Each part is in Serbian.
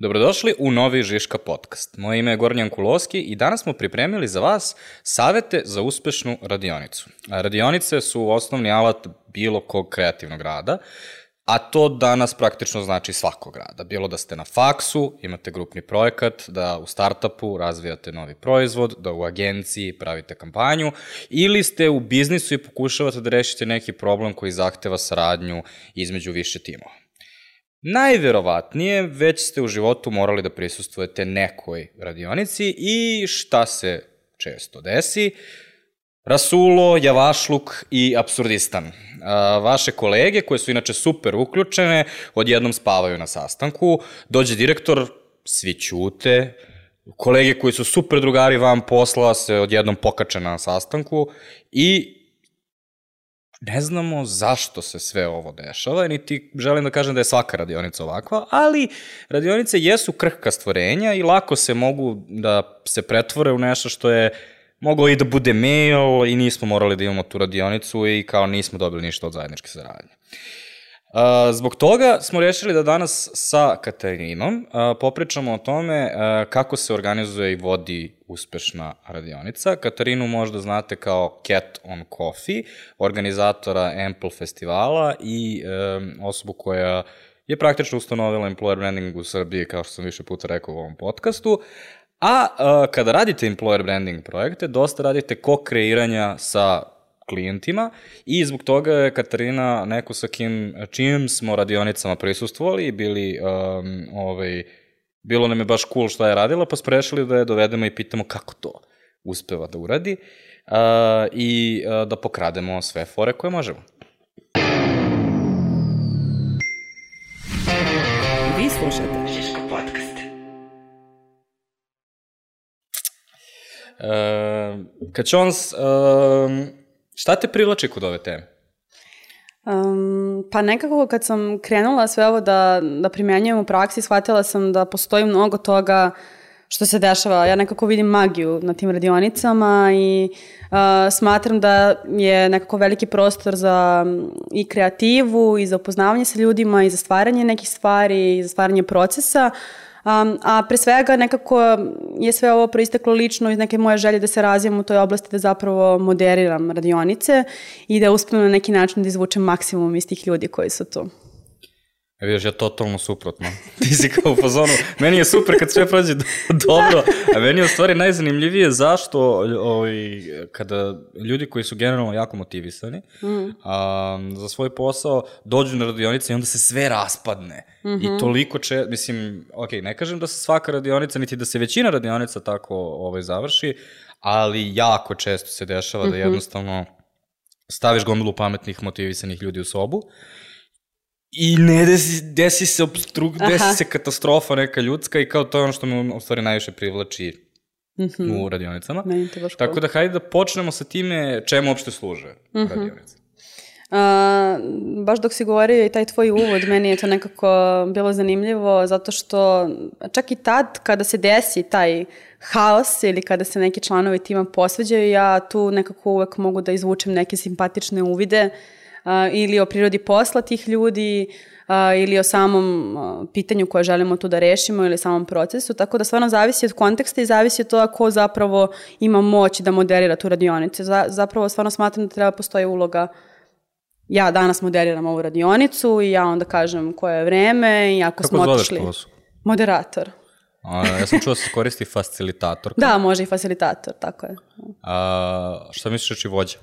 Dobrodošli u novi Žiška podcast. Moje ime je Gornjan Kuloski i danas smo pripremili za vas savete za uspešnu radionicu. Radionice su osnovni alat bilo kog kreativnog rada, a to danas praktično znači svakog rada. Bilo da ste na faksu, imate grupni projekat, da u startupu razvijate novi proizvod, da u agenciji pravite kampanju, ili ste u biznisu i pokušavate da rešite neki problem koji zahteva saradnju između više timova. Najverovatnije već ste u životu morali da prisustujete nekoj radionici i šta se često desi? Rasulo, Javašluk i Absurdistan. Vaše kolege, koje su inače super uključene, odjednom spavaju na sastanku, dođe direktor, svi ćute, kolege koji su super drugari vam posla se odjednom pokače na sastanku i ne znamo zašto se sve ovo dešava, niti želim da kažem da je svaka radionica ovakva, ali radionice jesu krhka stvorenja i lako se mogu da se pretvore u nešto što je moglo i da bude mail i nismo morali da imamo tu radionicu i kao nismo dobili ništa od zajedničke saradnje. Uh, zbog toga smo rešili da danas sa Katarinom popričamo o tome kako se organizuje i vodi uspešna radionica. Katarinu možda znate kao Cat on Coffee, organizatora Ample festivala i um, osobu koja je praktično ustanovila employer branding u Srbiji, kao što sam više puta rekao u ovom podcastu. A uh, kada radite employer branding projekte, dosta radite ko-kreiranja sa klijentima i zbog toga je Katarina neko sa kim, čim smo radionicama prisustvovali i bili, um, ovaj, bilo nam je baš cool šta je radila, pa smo rešili da je dovedemo i pitamo kako to uspeva da uradi uh, i uh, da pokrademo sve fore koje možemo. Vi slušate Žiško podcast. Uh, Kačons, uh, Šta te privlači kod ove teme? Um, pa nekako kad sam krenula sve ovo da, da primjenjujem u praksi, shvatila sam da postoji mnogo toga što se dešava. Ja nekako vidim magiju na tim radionicama i uh, smatram da je nekako veliki prostor za i kreativu i za upoznavanje sa ljudima i za stvaranje nekih stvari i za stvaranje procesa. Uh, Um, a pre svega nekako je sve ovo proisteklo lično iz neke moje želje da se razvijem u toj oblasti da zapravo moderiram radionice i da uspem na neki način da izvučem maksimum iz tih ljudi koji su tu. E vidiš, ja totalno suprotno. Ti si kao u fazonu, meni je super kad sve prođe dobro, a meni je u stvari najzanimljivije zašto ovaj, kada ljudi koji su generalno jako motivisani mm. a, za svoj posao dođu na radionice i onda se sve raspadne. Mm -hmm. I mhm. toliko če, mislim, ok, ne kažem da se svaka radionica, niti da se većina radionica tako ovaj, završi, ali jako često se dešava mm -hmm. da mhm. jednostavno staviš gomilu pametnih, motivisanih ljudi u sobu I ne desi, desi se obstruk, desi se katastrofa neka ljudska i kao to je ono što me u stvari najviše privlači mm -hmm. u radionicama. Meni to baš Tako da hajde da počnemo sa time čemu uopšte služe mm -hmm. radionice. Uh, baš dok si govorio i taj tvoj uvod, meni je to nekako bilo zanimljivo zato što čak i tad kada se desi taj haos ili kada se neki članovi tima posveđaju, ja tu nekako uvek mogu da izvučem neke simpatične uvide uh, ili o prirodi posla tih ljudi ili o samom pitanju koje želimo tu da rešimo ili samom procesu, tako da stvarno zavisi od konteksta i zavisi od toga ko zapravo ima moć da moderira tu radionicu. Za, zapravo stvarno smatram da treba postoji uloga ja danas moderiram ovu radionicu i ja onda kažem koje je vreme i ako Kako smo otišli... Kako Moderator. A, ja sam čuo da se koristi facilitator. da, može i facilitator, tako je. A, šta misliš reći vođa?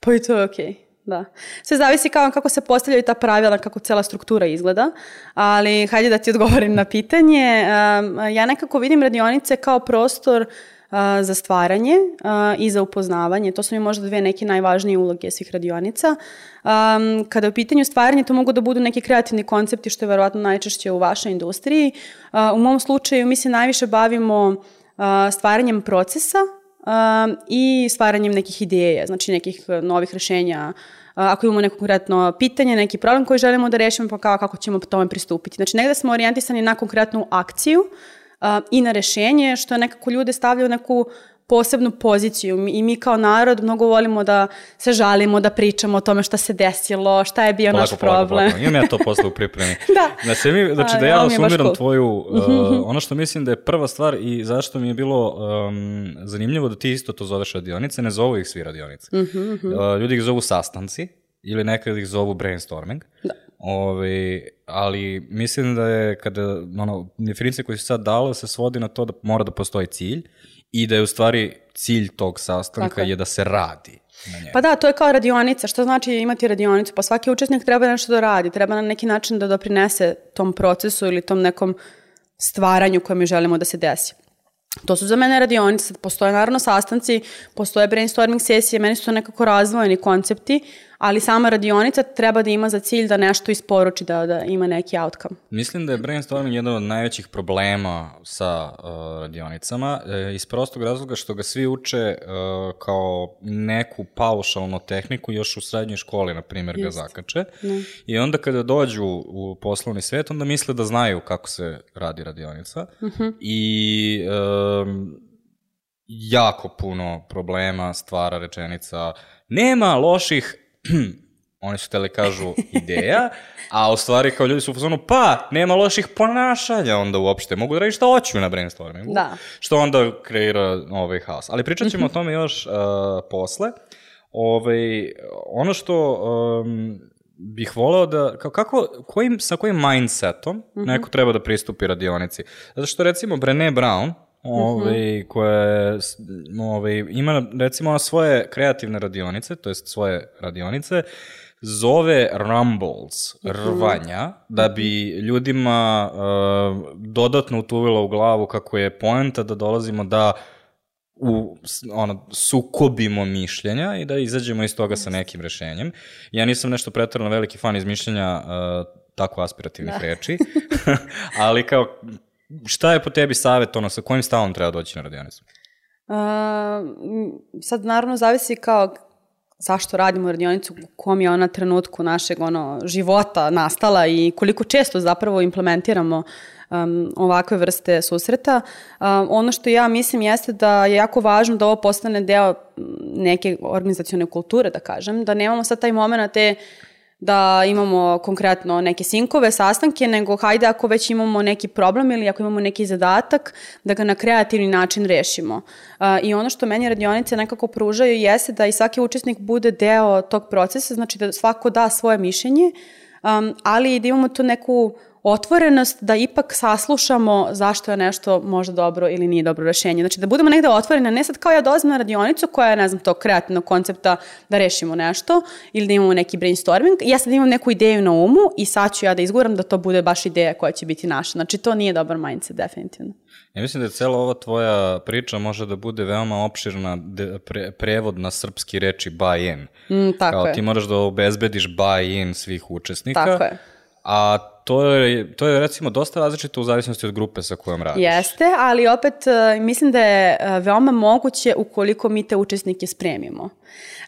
Pa i to je okej. Okay. Da. Sve zavisi kao kako se postavljaju ta pravila, kako cela struktura izgleda, ali hajde da ti odgovorim na pitanje. Ja nekako vidim radionice kao prostor za stvaranje i za upoznavanje. To su mi možda dve neke najvažnije uloge svih radionica. Kada je u pitanju stvaranje, to mogu da budu neki kreativni koncepti, što je verovatno najčešće u vašoj industriji. U mom slučaju mi se najviše bavimo stvaranjem procesa um, i stvaranjem nekih ideja, znači nekih novih rešenja. Ako imamo neko konkretno pitanje, neki problem koji želimo da rešimo, pa kao kako ćemo tome pristupiti. Znači negde smo orijentisani na konkretnu akciju i na rešenje, što nekako ljude stavlja u neku posebnu poziciju i mi kao narod mnogo volimo da se žalimo, da pričamo o tome šta se desilo, šta je bio naš problem. polako. Imam ja to posle u pripremi. Da. Da se mi, znači da ja sumiram cool. tvoju, uh, ono što mislim da je prva stvar i zašto mi je bilo um, zanimljivo da ti isto to zoveš radionice, ne zovu ih svi radionice. Mhm, Uh, ljudi ih zovu sastanci ili nekad ih zovu brainstorming. Da. Ove, ali mislim da je kada, ono, definicija koju si sad dala se svodi na to da mora da postoji cilj i da je u stvari cilj tog Tako sastanka je. je da se radi. Pa da, to je kao radionica. Što znači imati radionicu? Pa svaki učesnik treba nešto da radi, treba na neki način da doprinese tom procesu ili tom nekom stvaranju koje mi želimo da se desi. To su za mene radionice, postoje naravno sastanci, postoje brainstorming sesije, meni su to nekako razvojeni koncepti, ali sama radionica treba da ima za cilj da nešto isporuči, da, da ima neki outcome. Mislim da je brainstorming jedan od najvećih problema sa uh, radionicama e, iz prostog razloga što ga svi uče uh, kao neku paušalnu tehniku još u srednjoj školi, na primjer, ga zakače. I onda kada dođu u poslovni svet, onda misle da znaju kako se radi radionica. I um, jako puno problema stvara rečenica nema loših oni su teli kažu ideja, a u stvari kao ljudi su u fazonu, pa, nema loših ponašanja onda uopšte, mogu da radi šta hoću na brainstormingu. Da. Što onda kreira ovaj haos. Ali pričat ćemo o tome još uh, posle. Ovaj, ono što um, bih voleo da, kao, kako, kojim, sa kojim mindsetom neko treba da pristupi radionici. Zato što recimo Brené Brown, ovaj, koja je, s- ovaj, ima recimo ona svoje kreativne radionice, to jest svoje radionice, zove rumbles, rvanja, da bi ljudima uh, dodatno utuvila u glavu kako je poenta da dolazimo da u ono, sukobimo mišljenja i da izađemo iz toga sa nekim rešenjem. Ja nisam nešto pretarano veliki fan izmišljenja uh, tako aspirativnih reči, ali kao šta je po tebi savjet, ono, sa kojim stavom treba doći na radionicu? Uh, sad naravno zavisi kao zašto radimo radionicu, u kom je ona trenutku našeg ono, života nastala i koliko često zapravo implementiramo um, ovakve vrste susreta. Um, ono što ja mislim jeste da je jako važno da ovo postane deo neke organizacione kulture, da kažem, da nemamo sad taj moment te da imamo konkretno neke sinkove, sastanke, nego hajde ako već imamo neki problem ili ako imamo neki zadatak, da ga na kreativni način rešimo. I ono što meni radionice nekako pružaju jeste da i svaki učesnik bude deo tog procesa, znači da svako da svoje mišljenje, ali da imamo tu neku otvorenost da ipak saslušamo zašto je nešto možda dobro ili nije dobro rešenje. Znači da budemo negde otvoreni, a ne sad kao ja dolazim na radionicu koja je, ne znam, tog kreativnog koncepta da rešimo nešto ili da imamo neki brainstorming. Ja sad imam neku ideju na umu i sad ću ja da izguram da to bude baš ideja koja će biti naša. Znači to nije dobar mindset, definitivno. Ja mislim da je cela ova tvoja priča može da bude veoma opširna de, pre, prevod na srpski reči buy-in. Mm, tako Kao je. ti moraš da obezbediš buy-in svih učesnika. Tako je. A to je, to je recimo dosta različito u zavisnosti od grupe sa kojom radiš. Jeste, ali opet e, mislim da je e, veoma moguće ukoliko mi te učesnike spremimo.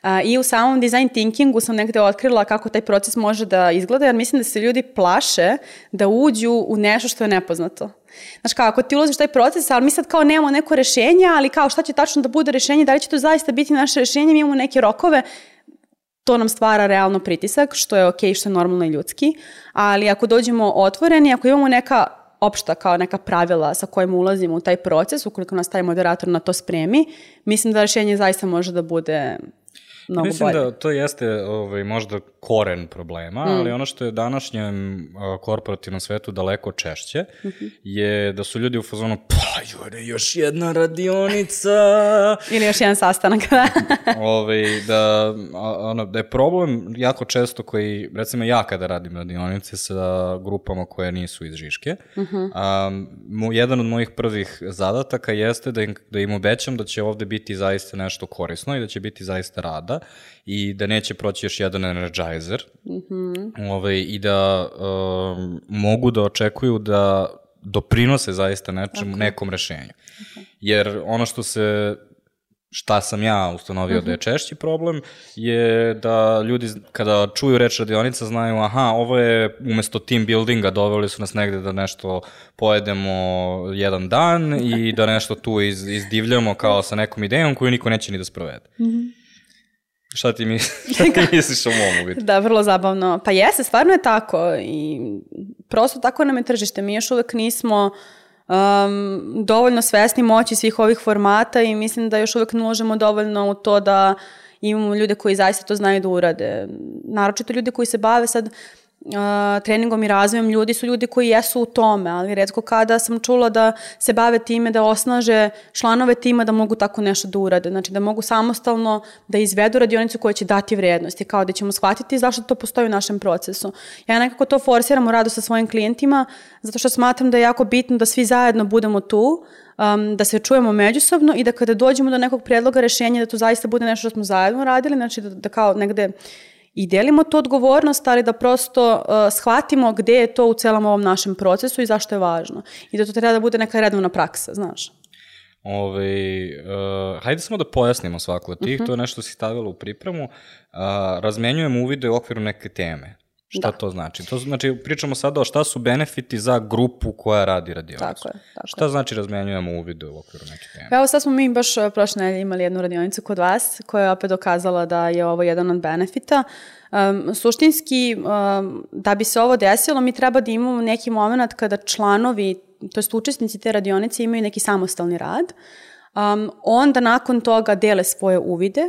A, I u samom design thinkingu sam negde otkrila kako taj proces može da izgleda, jer mislim da se ljudi plaše da uđu u nešto što je nepoznato. Znaš kao, ako ti ulaziš taj proces, ali mi sad kao nemamo neko rešenje, ali kao šta će tačno da bude rešenje, da li će to zaista biti naše rešenje, mi imamo neke rokove, to nam stvara realno pritisak, što je okej, što je normalno i ljudski, ali ako dođemo otvoreni, ako imamo neka opšta kao neka pravila sa kojima ulazimo u taj proces, ukoliko nas taj moderator na to spremi, mislim da rešenje zaista može da bude mnogo Mislim bolje. da to jeste ovaj, možda koren problema, Mm. ali ono što je današnjem a, korporativnom svetu daleko češće Mhm. je da su ljudi u fazonu pa jure, još jedna radionica. Ili još jedan sastanak, da. ovaj, da, a, ono, da je problem jako često koji, recimo ja kada radim radionice sa grupama koje nisu iz Žiške, a, mu, jedan od mojih prvih zadataka jeste da im, da im obećam da će ovde biti zaista nešto korisno i da će biti zaista rada i da neće proći još jedan energizer. Ovaj, i da um, mogu da očekuju da doprinose zaista nečemu, nekom rešenju. Jer ono što se šta sam ja ustanovio da je češći problem, je da ljudi kada čuju reč radionica znaju aha, ovo je umesto team buildinga doveli su nas negde da nešto pojedemo jedan dan i da nešto tu iz, izdivljamo kao sa nekom idejom koju niko neće ni da sprovede. Šta ti, misliš, šta ti misliš o mom uvidu? Da, vrlo zabavno. Pa jeste, stvarno je tako i prosto tako nam je tržište. Mi još uvek nismo um, dovoljno svesni moći svih ovih formata i mislim da još uvek ne dovoljno u to da imamo ljude koji zaista to znaju da urade. Naročito ljude koji se bave sad uh, treningom i razvojem ljudi su ljudi koji jesu u tome, ali redko kada sam čula da se bave time da osnaže članove tima da mogu tako nešto da urade, znači da mogu samostalno da izvedu radionicu koja će dati vrednosti, kao da ćemo shvatiti zašto to postoji u našem procesu. Ja nekako to forsiram u radu sa svojim klijentima, zato što smatram da je jako bitno da svi zajedno budemo tu, um, da se čujemo međusobno i da kada dođemo do nekog predloga rešenja da to zaista bude nešto što smo zajedno radili, znači da, da kao negde i delimo tu odgovornost, ali da prosto uh, shvatimo gde je to u celom ovom našem procesu i zašto je važno. I da to treba da bude neka redovna praksa, znaš. Ove, uh, hajde samo da pojasnimo svaku od tih, uh -huh. to je nešto si stavila u pripremu. Uh, razmenjujemo uvide u okviru neke teme. Šta da. to znači? To znači, pričamo sada o šta su benefiti za grupu koja radi radionicu. Tako je. Tako šta je. znači razmenjujemo uvide u okviru neke teme? Evo sad smo mi baš uh, prošle nedelje imali jednu radionicu kod vas koja je opet dokazala da je ovo jedan od benefita. Um, suštinski, um, da bi se ovo desilo, mi treba da imamo neki moment kada članovi, to jest učesnici te radionice imaju neki samostalni rad, um, onda nakon toga dele svoje uvide,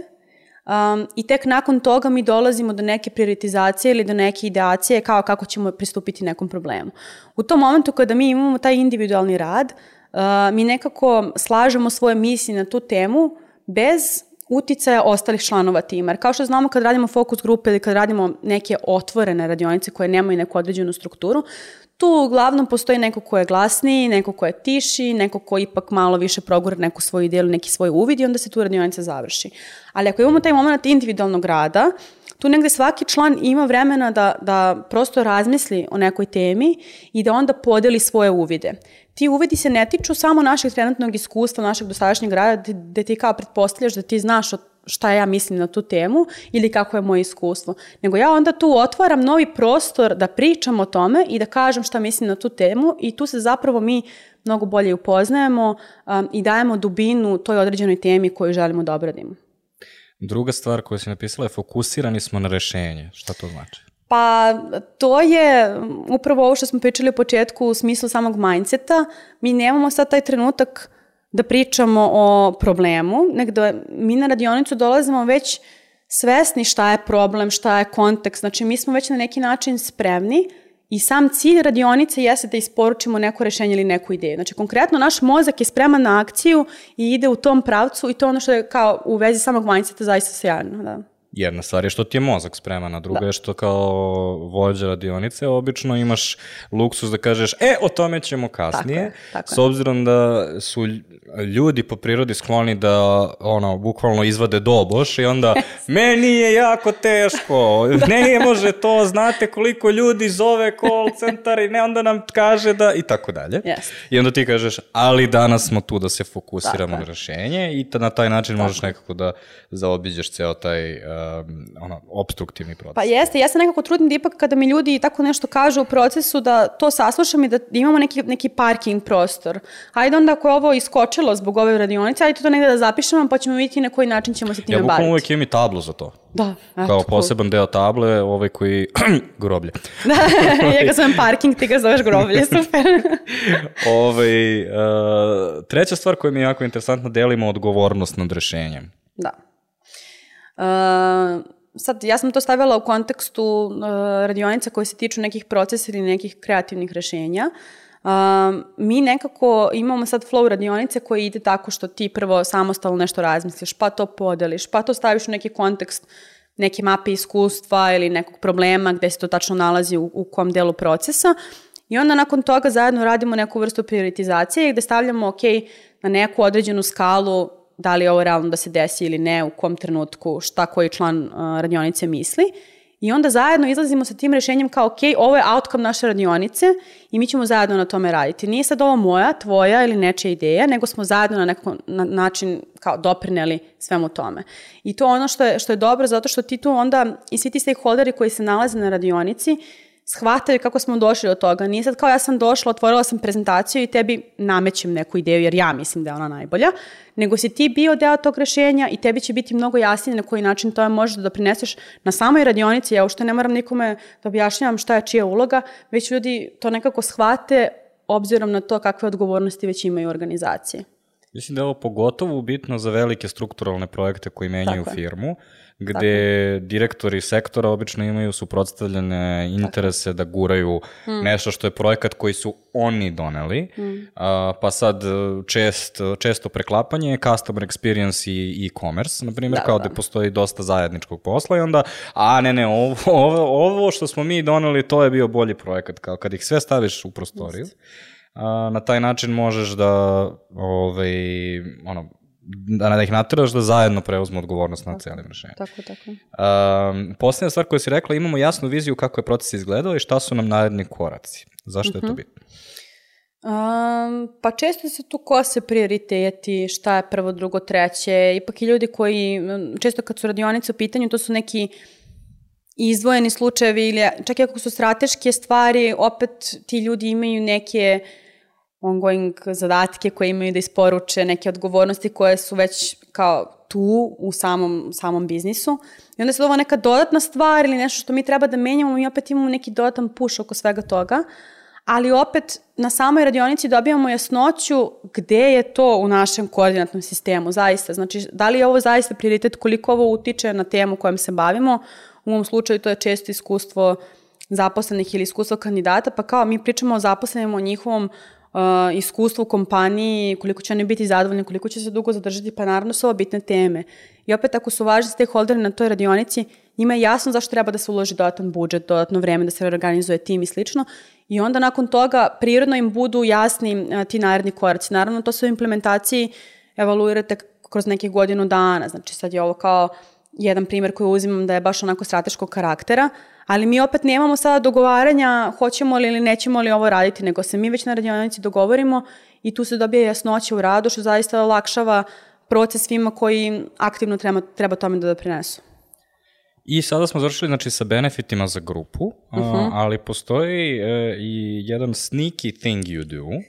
Um, I tek nakon toga mi dolazimo do neke prioritizacije ili do neke ideacije kao kako ćemo pristupiti nekom problemu. U tom momentu kada mi imamo taj individualni rad, uh, mi nekako slažemo svoje misli na tu temu bez uticaja ostalih članova tima. Jer kao što znamo kad radimo fokus grupe ili kad radimo neke otvorene radionice koje nemaju neku određenu strukturu, tu uglavnom postoji neko ko je glasniji, neko ko je tiši, neko ko ipak malo više progura neku svoju ideju, neki svoj uvid i onda se tu radionica završi. Ali ako imamo taj moment individualnog rada, tu negde svaki član ima vremena da, da prosto razmisli o nekoj temi i da onda podeli svoje uvide. Ti uvidi se ne tiču samo našeg trenutnog iskustva, našeg dosadašnjeg rada, gde ti kao pretpostavljaš da ti znaš šta ja mislim na tu temu ili kako je moje iskustvo. Nego ja onda tu otvaram novi prostor da pričam o tome i da kažem šta mislim na tu temu i tu se zapravo mi mnogo bolje upoznajemo um, i dajemo dubinu toj određenoj temi koju želimo da obradimo. Druga stvar koju si napisala je fokusirani smo na rešenje. Šta to znači? Pa to je upravo ovo što smo pričali u početku u smislu samog mindseta. Mi nemamo sad taj trenutak da pričamo o problemu, nego da mi na radionicu dolazimo već svesni šta je problem, šta je kontekst. Znači mi smo već na neki način spremni I sam cilj radionice jeste da isporučimo neko rešenje ili neku ideju. Znači, konkretno, naš mozak je spreman na akciju i ide u tom pravcu i to ono što je kao u vezi samog mindseta zaista sjajno. Da. Jedna stvar je što ti je mozak spreman, a druga da. je što kao vođa radionice obično imaš luksus da kažeš, e, o tome ćemo kasnije, tako je, tako s obzirom da su ljudi po prirodi skloni da, ono, bukvalno izvade doboš i onda, meni je jako teško, ne može to, znate koliko ljudi zove call centar i ne, onda nam kaže da, i tako dalje. Yes. I onda ti kažeš, ali danas smo tu da se fokusiramo na rešenje i ta, na taj način tako. možeš nekako da zaobiđeš ceo taj uh, ono, obstruktivni proces. Pa jeste, ja se nekako trudim da ipak kada mi ljudi tako nešto kažu u procesu da to saslušam i da imamo neki, neki parking prostor. Hajde onda ako je ovo iskočilo zbog ove radionice, ajde to negde da zapišemo pa ćemo vidjeti na koji način ćemo se time baviti. Ja uvek imam i tablu za to. Da, eto, Kao poseban deo table, ovaj koji... groblje. da, ja ga zovem parking, ti ga zoveš groblje, super. ovaj, uh, treća stvar koja mi je jako interesantna, delimo odgovornost nad rešenjem. Da. Sad, ja sam to stavila u kontekstu uh, radionica koje se tiču nekih procesa ili nekih kreativnih rešenja. Uh, mi nekako imamo sad flow radionice koje ide tako što ti prvo samostalno nešto razmisliš, pa to podeliš, pa to staviš u neki kontekst neke mape iskustva ili nekog problema gde se to tačno nalazi u, u kom delu procesa. I onda nakon toga zajedno radimo neku vrstu prioritizacije gde stavljamo, ok, na neku određenu skalu da li je ovo realno da se desi ili ne, u kom trenutku, šta koji član uh, radionice misli. I onda zajedno izlazimo sa tim rešenjem kao, ok, ovo je outcome naše radionice i mi ćemo zajedno na tome raditi. Nije sad ovo moja, tvoja ili nečija ideja, nego smo zajedno na neki na način kao doprineli svemu tome. I to ono što je, što je dobro, zato što ti tu onda i svi ti stakeholderi koji se nalaze na radionici, shvataju kako smo došli do toga. Nije sad kao ja sam došla, otvorila sam prezentaciju i tebi namećem neku ideju jer ja mislim da je ona najbolja, nego si ti bio deo tog rešenja i tebi će biti mnogo jasnije na koji način to možeš da doprineseš na samoj radionici. Ja ušte ne moram nikome da objašnjavam šta je čija uloga, već ljudi to nekako shvate obzirom na to kakve odgovornosti već imaju organizacije. Mislim da je ovo pogotovo bitno za velike strukturalne projekte koji menjaju Tako firmu, gde Tako. direktori sektora obično imaju suprotstavljene interese Tako. da guraju hmm. nešto što je projekat koji su oni doneli, hmm. a, pa sad čest, često preklapanje customer experience i e-commerce, na primjer, da, kao da. da postoji dosta zajedničkog posla i onda, a ne, ne, ovo, ovo, ovo što smo mi doneli, to je bio bolji projekat, kao kad ih sve staviš u prostoriju. Just a, na taj način možeš da ovaj, ono, da, da ih natiraš da zajedno preuzmu odgovornost na celim rešenjem. Tako, tako. Um, posljedna stvar koju si rekla, imamo jasnu viziju kako je proces izgledao i šta su nam naredni koraci. Zašto uh -huh. je to mhm. bitno? Um, pa često se tu kose prioriteti, šta je prvo, drugo, treće. Ipak i ljudi koji, često kad su radionice u pitanju, to su neki izdvojeni slučajevi ili čak i ako su strateške stvari, opet ti ljudi imaju neke ongoing zadatke koje imaju da isporuče, neke odgovornosti koje su već kao tu u samom, samom biznisu. I onda se ovo neka dodatna stvar ili nešto što mi treba da menjamo, mi opet imamo neki dodatan puš oko svega toga. Ali opet na samoj radionici dobijamo jasnoću gde je to u našem koordinatnom sistemu, zaista. Znači, da li je ovo zaista prioritet, koliko ovo utiče na temu kojom se bavimo, u ovom slučaju to je često iskustvo zaposlenih ili iskustvo kandidata, pa kao mi pričamo o zaposlenim, o njihovom uh, iskustvu u kompaniji, koliko će oni biti zadovoljni, koliko će se dugo zadržati, pa naravno su ovo bitne teme. I opet ako su važni stakeholderi na toj radionici, njima je jasno zašto treba da se uloži dodatan budžet, dodatno vreme da se organizuje tim i slično. I onda nakon toga prirodno im budu jasni uh, ti naredni koraci. Naravno to se u implementaciji evaluirate kroz nekih godinu dana. Znači sad je ovo kao jedan primer koji uzimam da je baš onako strateškog karaktera, ali mi opet nemamo sada dogovaranja hoćemo li ili nećemo li ovo raditi, nego se mi već na radionici dogovorimo i tu se dobije jasnoća u radu, što zaista olakšava proces svima koji aktivno treba, treba tome da doprinesu. I sada smo završili znači, sa benefitima za grupu, uh -huh. uh, ali postoji uh, i jedan sneaky thing you do, uh,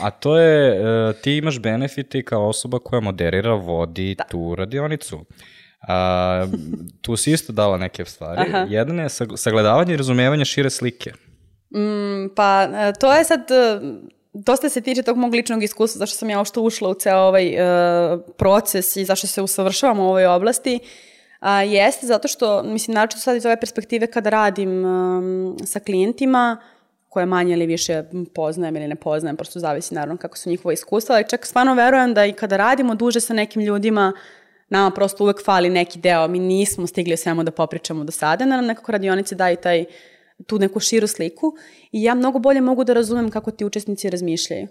a to je uh, ti imaš benefite kao osoba koja moderira, vodi da. tu radionicu. A, tu si isto dala neke stvari. Aha. Jedan je sagledavanje i razumevanje šire slike. Mm, pa e, to je sad e, dosta se tiče tog mog ličnog iskustva, zašto sam ja ošto ušla u ceo ovaj uh, proces i zašto se usavršavam u ovoj oblasti. A, jeste zato što, mislim, naravno sad iz ove perspektive kada radim um, sa klijentima, koje manje ili više poznajem ili ne poznajem, prosto zavisi naravno kako su njihova iskustva, ali čak stvarno verujem da i kada radimo duže sa nekim ljudima, nama prosto uvek fali neki deo, mi nismo stigli o svemu da popričamo do sada, nam nekako radionice daju taj, tu neku širu sliku i ja mnogo bolje mogu da razumem kako ti učesnici razmišljaju.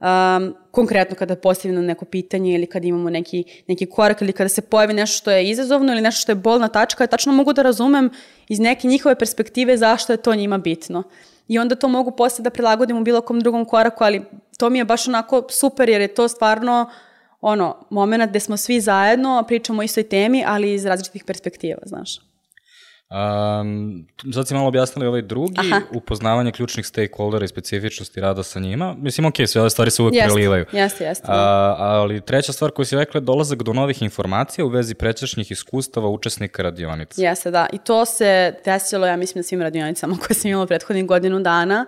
Um, konkretno kada postavimo neko pitanje ili kada imamo neki, neki korak ili kada se pojavi nešto što je izazovno ili nešto što je bolna tačka, ja tačno mogu da razumem iz neke njihove perspektive zašto je to njima bitno. I onda to mogu posle da prilagodim u bilo kom drugom koraku, ali to mi je baš onako super jer je to stvarno uh, ono, moment gde smo svi zajedno, pričamo o istoj temi, ali iz različitih perspektiva, znaš. Um, sad si malo objasnili ovaj drugi, Aha. upoznavanje ključnih stakeholdera i specifičnosti rada sa njima. Mislim, ok, sve ove stvari se uvek jest, prelivaju. Jeste, jeste. Uh, ali treća stvar koju si rekla je dolazak do novih informacija u vezi prećašnjih iskustava učesnika radionica. Jeste, da. I to se desilo, ja mislim, na svim radionicama koje sam imala prethodnih godinu dana,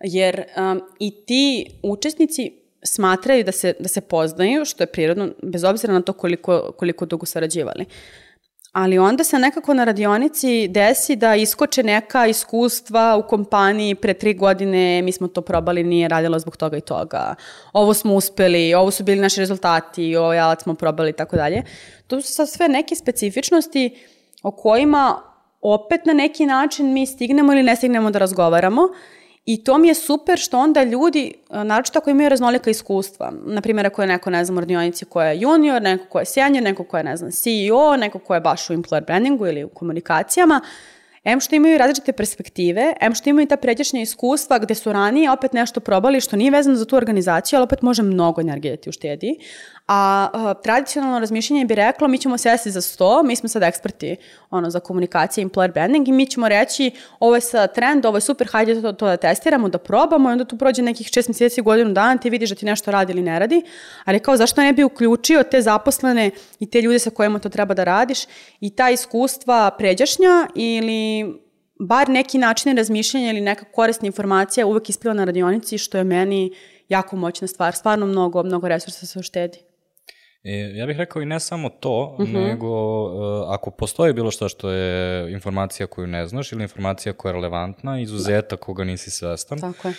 jer um, i ti učesnici smatraju da se, da se poznaju, što je prirodno, bez obzira na to koliko, koliko dugo sarađivali. Ali onda se nekako na radionici desi da iskoče neka iskustva u kompaniji pre tri godine, mi smo to probali, nije radilo zbog toga i toga. Ovo smo uspeli, ovo su bili naši rezultati, ovaj alat smo probali i tako dalje. To su sad sve neke specifičnosti o kojima opet na neki način mi stignemo ili ne stignemo da razgovaramo I to mi je super što onda ljudi, a, naročito ako imaju raznolika iskustva, na primjer ako je neko, ne znam, u radionici ko je junior, neko ko je senior, neko ko je, ne znam, CEO, neko ko je baš u employer brandingu ili u komunikacijama, Em što imaju različite perspektive, em što imaju ta pređašnja iskustva gde su ranije opet nešto probali što nije vezano za tu organizaciju, ali opet može mnogo energije da ti uštedi. A, a tradicionalno razmišljanje bi reklo mi ćemo sesti za sto, mi smo sad eksperti ono, za komunikacije employer branding i mi ćemo reći ovo je sad trend, ovo je super, hajde to, to da testiramo, da probamo i onda tu prođe nekih šest meseci, godinu dana, ti vidiš da ti nešto radi ili ne radi, ali kao zašto ne bi uključio te zaposlene i te ljude sa kojima to treba da radiš i ta iskustva pređašnja ili bar neki način razmišljanja ili neka korisna informacija uvek ispliva na radionici, što je meni jako moćna stvar. Stvarno mnogo, mnogo resursa se uštedi. E, ja bih rekao i ne samo to, uh -huh. nego uh, ako postoji bilo što što je informacija koju ne znaš ili informacija koja je relevantna, izuzetak koga nisi svestan, Tako je.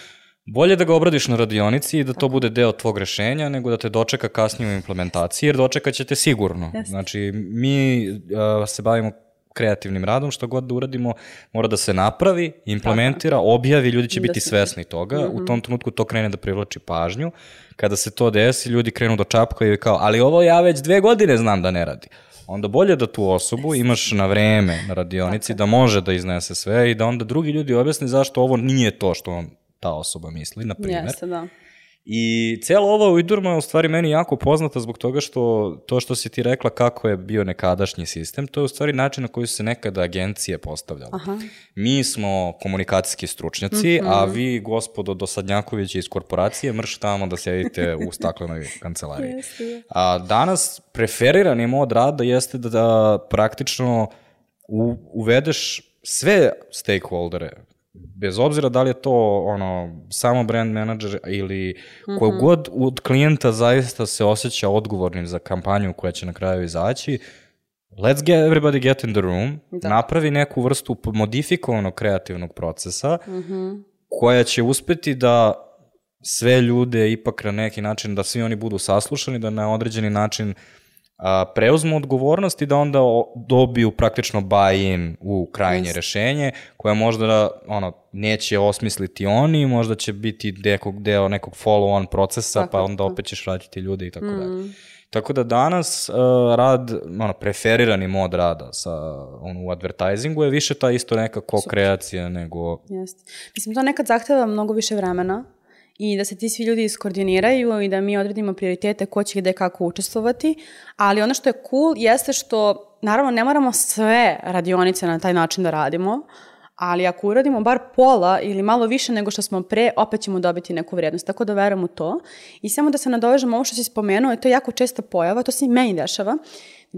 bolje da ga obradiš na radionici i da to bude deo tvog rešenja, nego da te dočeka kasnije u implementaciji, jer dočekat će te sigurno. Jeste. Znači, mi uh, se bavimo kreativnim radom, što god da uradimo, mora da se napravi, implementira, objavi, ljudi će Da biti svesni toga, u tom trenutku to krene da privlači pažnju, kada se to desi, ljudi krenu da čapkaju i kao, ali ovo ja već dve godine znam da ne radi. Onda bolje da tu osobu imaš na vreme na radionici, da može da iznese sve i da onda drugi ljudi objasni zašto ovo nije to što on, ta osoba misli, na primjer. Jeste, da. I cijela ova ujdurma je u stvari meni jako poznata zbog toga što to što si ti rekla kako je bio nekadašnji sistem, to je u stvari način na koji su se nekada agencije postavljale. Aha. Mi smo komunikacijski stručnjaci, Mhm. a vi, gospodo Dosadnjaković iz korporacije, mrš tamo da sedite u staklenoj kancelariji. A danas preferirani mod rada jeste da, da praktično u, uvedeš sve stakeholdere, bez obzira da li je to ono samo brand manager ili ko god od klijenta zaista se osjeća odgovornim za kampanju koja će na kraju izaći, let's get everybody get in the room, Da. napravi neku vrstu modifikovanog kreativnog procesa koja će uspeti da sve ljude ipak na neki način, da svi oni budu saslušani, da na određeni način a, preuzmu odgovornost i da onda dobiju praktično buy-in u krajnje Jeste. rešenje, koje možda ono, neće osmisliti oni, možda će biti nekog, deo nekog follow-on procesa, Tako, pa onda tako. opet ćeš vratiti ljude i tako Mm. dalje. Tako da danas uh, rad, ono, preferirani mod rada sa, ono, u advertisingu je više ta isto neka ko-kreacija nego... Jeste. Mislim, to nekad zahteva mnogo više vremena i da se ti svi ljudi iskoordiniraju i da mi odredimo prioritete ko će gde kako učestvovati, ali ono što je cool jeste što, naravno, ne moramo sve radionice na taj način da radimo, ali ako uradimo bar pola ili malo više nego što smo pre, opet ćemo dobiti neku vrednost. Tako da verujem u to. I samo da se nadovežem ovo što si spomenuo, je to jako česta pojava, to se i meni dešava.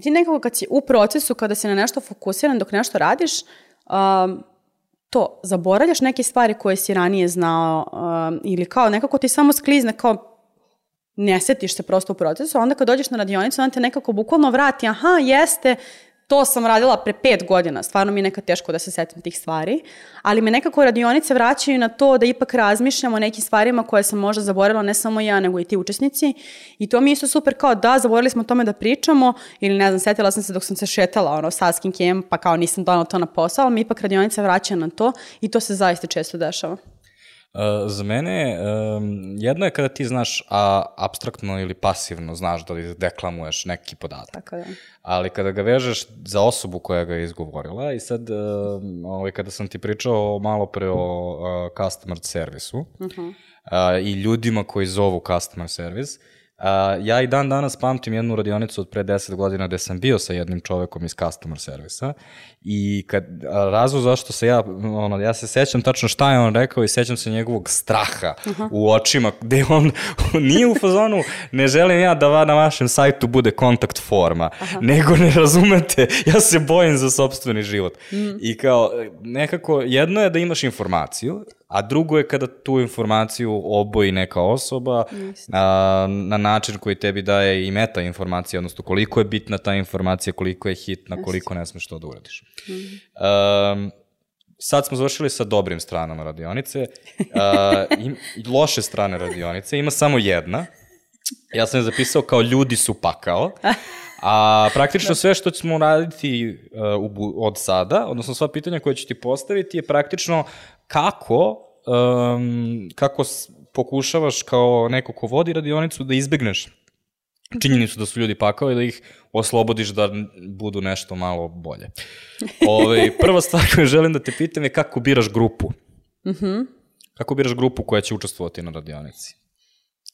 Ti nekako kad si u procesu, kada si na nešto fokusiran dok nešto radiš, um, to, zaboravljaš neke stvari koje si ranije znao um, ili kao nekako ti samo sklizne kao ne setiš se prosto u procesu, onda kad dođeš na radionicu, onda te nekako bukvalno vrati, aha, jeste, to sam radila pre pet godina, stvarno mi je nekad teško da se setim tih stvari, ali me nekako radionice vraćaju na to da ipak razmišljam o nekim stvarima koje sam možda zaboravila, ne samo ja, nego i ti učesnici. I to mi je isto super kao da, zaboravili smo o tome da pričamo, ili ne znam, setila sam se dok sam se šetala ono, sa skinkem, pa kao nisam donala to na posao, ali mi ipak radionica vraća na to i to se zaista često dešava. Uh, za mene, um, jedno je kada ti znaš a, abstraktno ili pasivno znaš da li deklamuješ neki podatak. Tako da. Ali kada ga vežeš za osobu koja ga je izgovorila i sad, um, ovaj, kada sam ti pričao malo pre o uh, customer servisu uh -huh. uh, i ljudima koji zovu customer service, Uh, ja i dan danas pamtim jednu radionicu od pre 10 godina gde sam bio sa jednim čovekom iz customer servisa i kad, a, razlog zašto se ja, ono, ja se sećam tačno šta je on rekao i sećam se njegovog straha uh -huh. u očima, gde on nije u fazonu, ne želim ja da va na vašem sajtu bude kontakt forma, Aha. nego ne razumete, ja se bojim za sobstveni život. Mm. I kao, nekako, jedno je da imaš informaciju, a drugo je kada tu informaciju oboji neka osoba a, na način koji tebi daje i meta informacija, odnosno koliko je bitna ta informacija, koliko je hitna, koliko ne smeš to da uradiš. Mm. Um, sad smo završili sa dobrim stranama radionice. Uh, im, loše strane radionice, ima samo jedna. Ja sam je zapisao kao ljudi su pakao. A praktično sve što ćemo raditi uh, u, od sada, odnosno sva pitanja koje ću ti postaviti je praktično kako um, kako pokušavaš kao neko ko vodi radionicu da izbegneš činjenicu da su ljudi pakao i da ih oslobodiš da budu nešto malo bolje. Ove, prva stvar koju želim da te pitam je kako biraš grupu. Kako biraš grupu koja će učestvovati na radionici?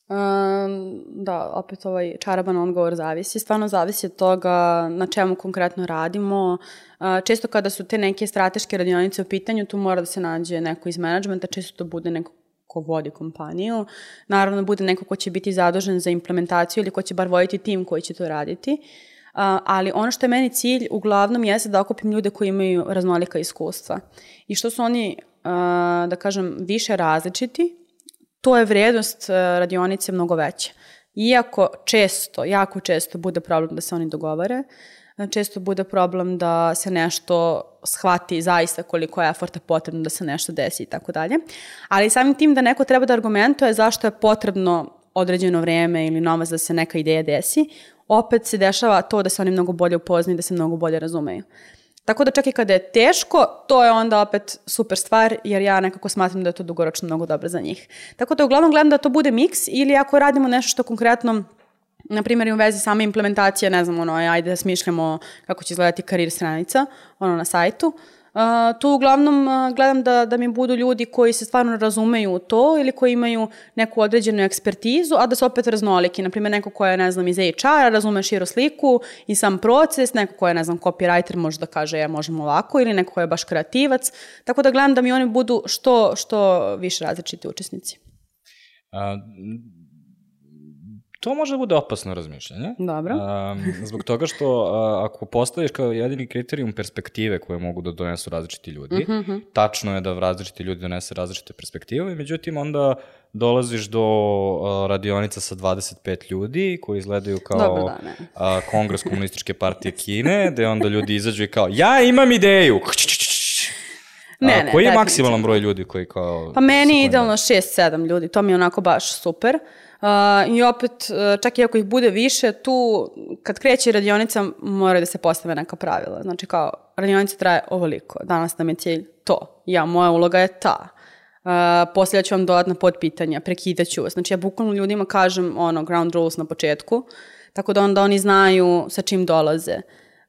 Um, da, opet ovaj čaraban odgovor zavisi. Stvarno zavisi od toga na čemu konkretno radimo. Uh, često kada su te neke strateške radionice u pitanju, tu mora da se nađe neko iz menadžmenta, često to bude neko ko vodi kompaniju. Naravno bude neko ko će biti zadužen za implementaciju ili ko će bar voditi tim koji će to raditi. Uh, ali ono što je meni cilj uglavnom jeste da okupim ljude koji imaju raznolika iskustva. I što su oni, uh, da kažem, više različiti, to je vrednost e, radionice mnogo veća. Iako često, jako često bude problem da se oni dogovore, e, često bude problem da se nešto shvati zaista koliko je eforta potrebno da se nešto desi i tako dalje. Ali samim tim da neko treba da argumentuje zašto je potrebno određeno vreme ili novac da se neka ideja desi, opet se dešava to da se oni mnogo bolje upoznaju, da se mnogo bolje razumeju. Tako da čak i kada je teško, to je onda opet super stvar, jer ja nekako smatram da je to dugoročno mnogo dobro za njih. Tako da uglavnom gledam da to bude miks ili ako radimo nešto što konkretno na primjer u vezi same implementacije, ne znam, ono, ajde da smišljamo kako će izgledati karir stranica, ono na sajtu, Uh, tu uglavnom uh, gledam da, da mi budu ljudi koji se stvarno razumeju u to ili koji imaju neku određenu ekspertizu, a da su opet raznoliki. Naprimjer, neko ko je, ne znam, iz HR-a, razume širu sliku i sam proces, neko ko je, ne znam, copywriter može da kaže ja možemo ovako ili neko ko je baš kreativac. Tako da gledam da mi oni budu što, što više različiti učesnici. To može da bude opasno razmišljanje. Dobro. A, zbog toga što a, ako postaviš kao jedini kriterijum perspektive koje mogu da donesu različiti ljudi, tačno je da različiti ljudi donese različite perspektive, međutim onda dolaziš do a, radionica sa 25 ljudi koji izgledaju kao Dobro, da, a, kongres komunističke partije Kine, gde onda ljudi izađu i kao ja imam ideju! Ne, ne, koji je maksimalan broj ljudi koji kao... Pa meni je idealno 6-7 ljudi, to mi je onako baš super. Uh, I opet, uh, čak i ako ih bude više, tu kad kreće radionica moraju da se postave neka pravila. Znači kao, radionica traje ovoliko, danas nam je cilj to, ja, moja uloga je ta. Uh, poslije ću vam dodatna podpitanja, prekidat ću vas. Znači ja bukvalno ljudima kažem ono, ground rules na početku, tako da onda oni znaju sa čim dolaze.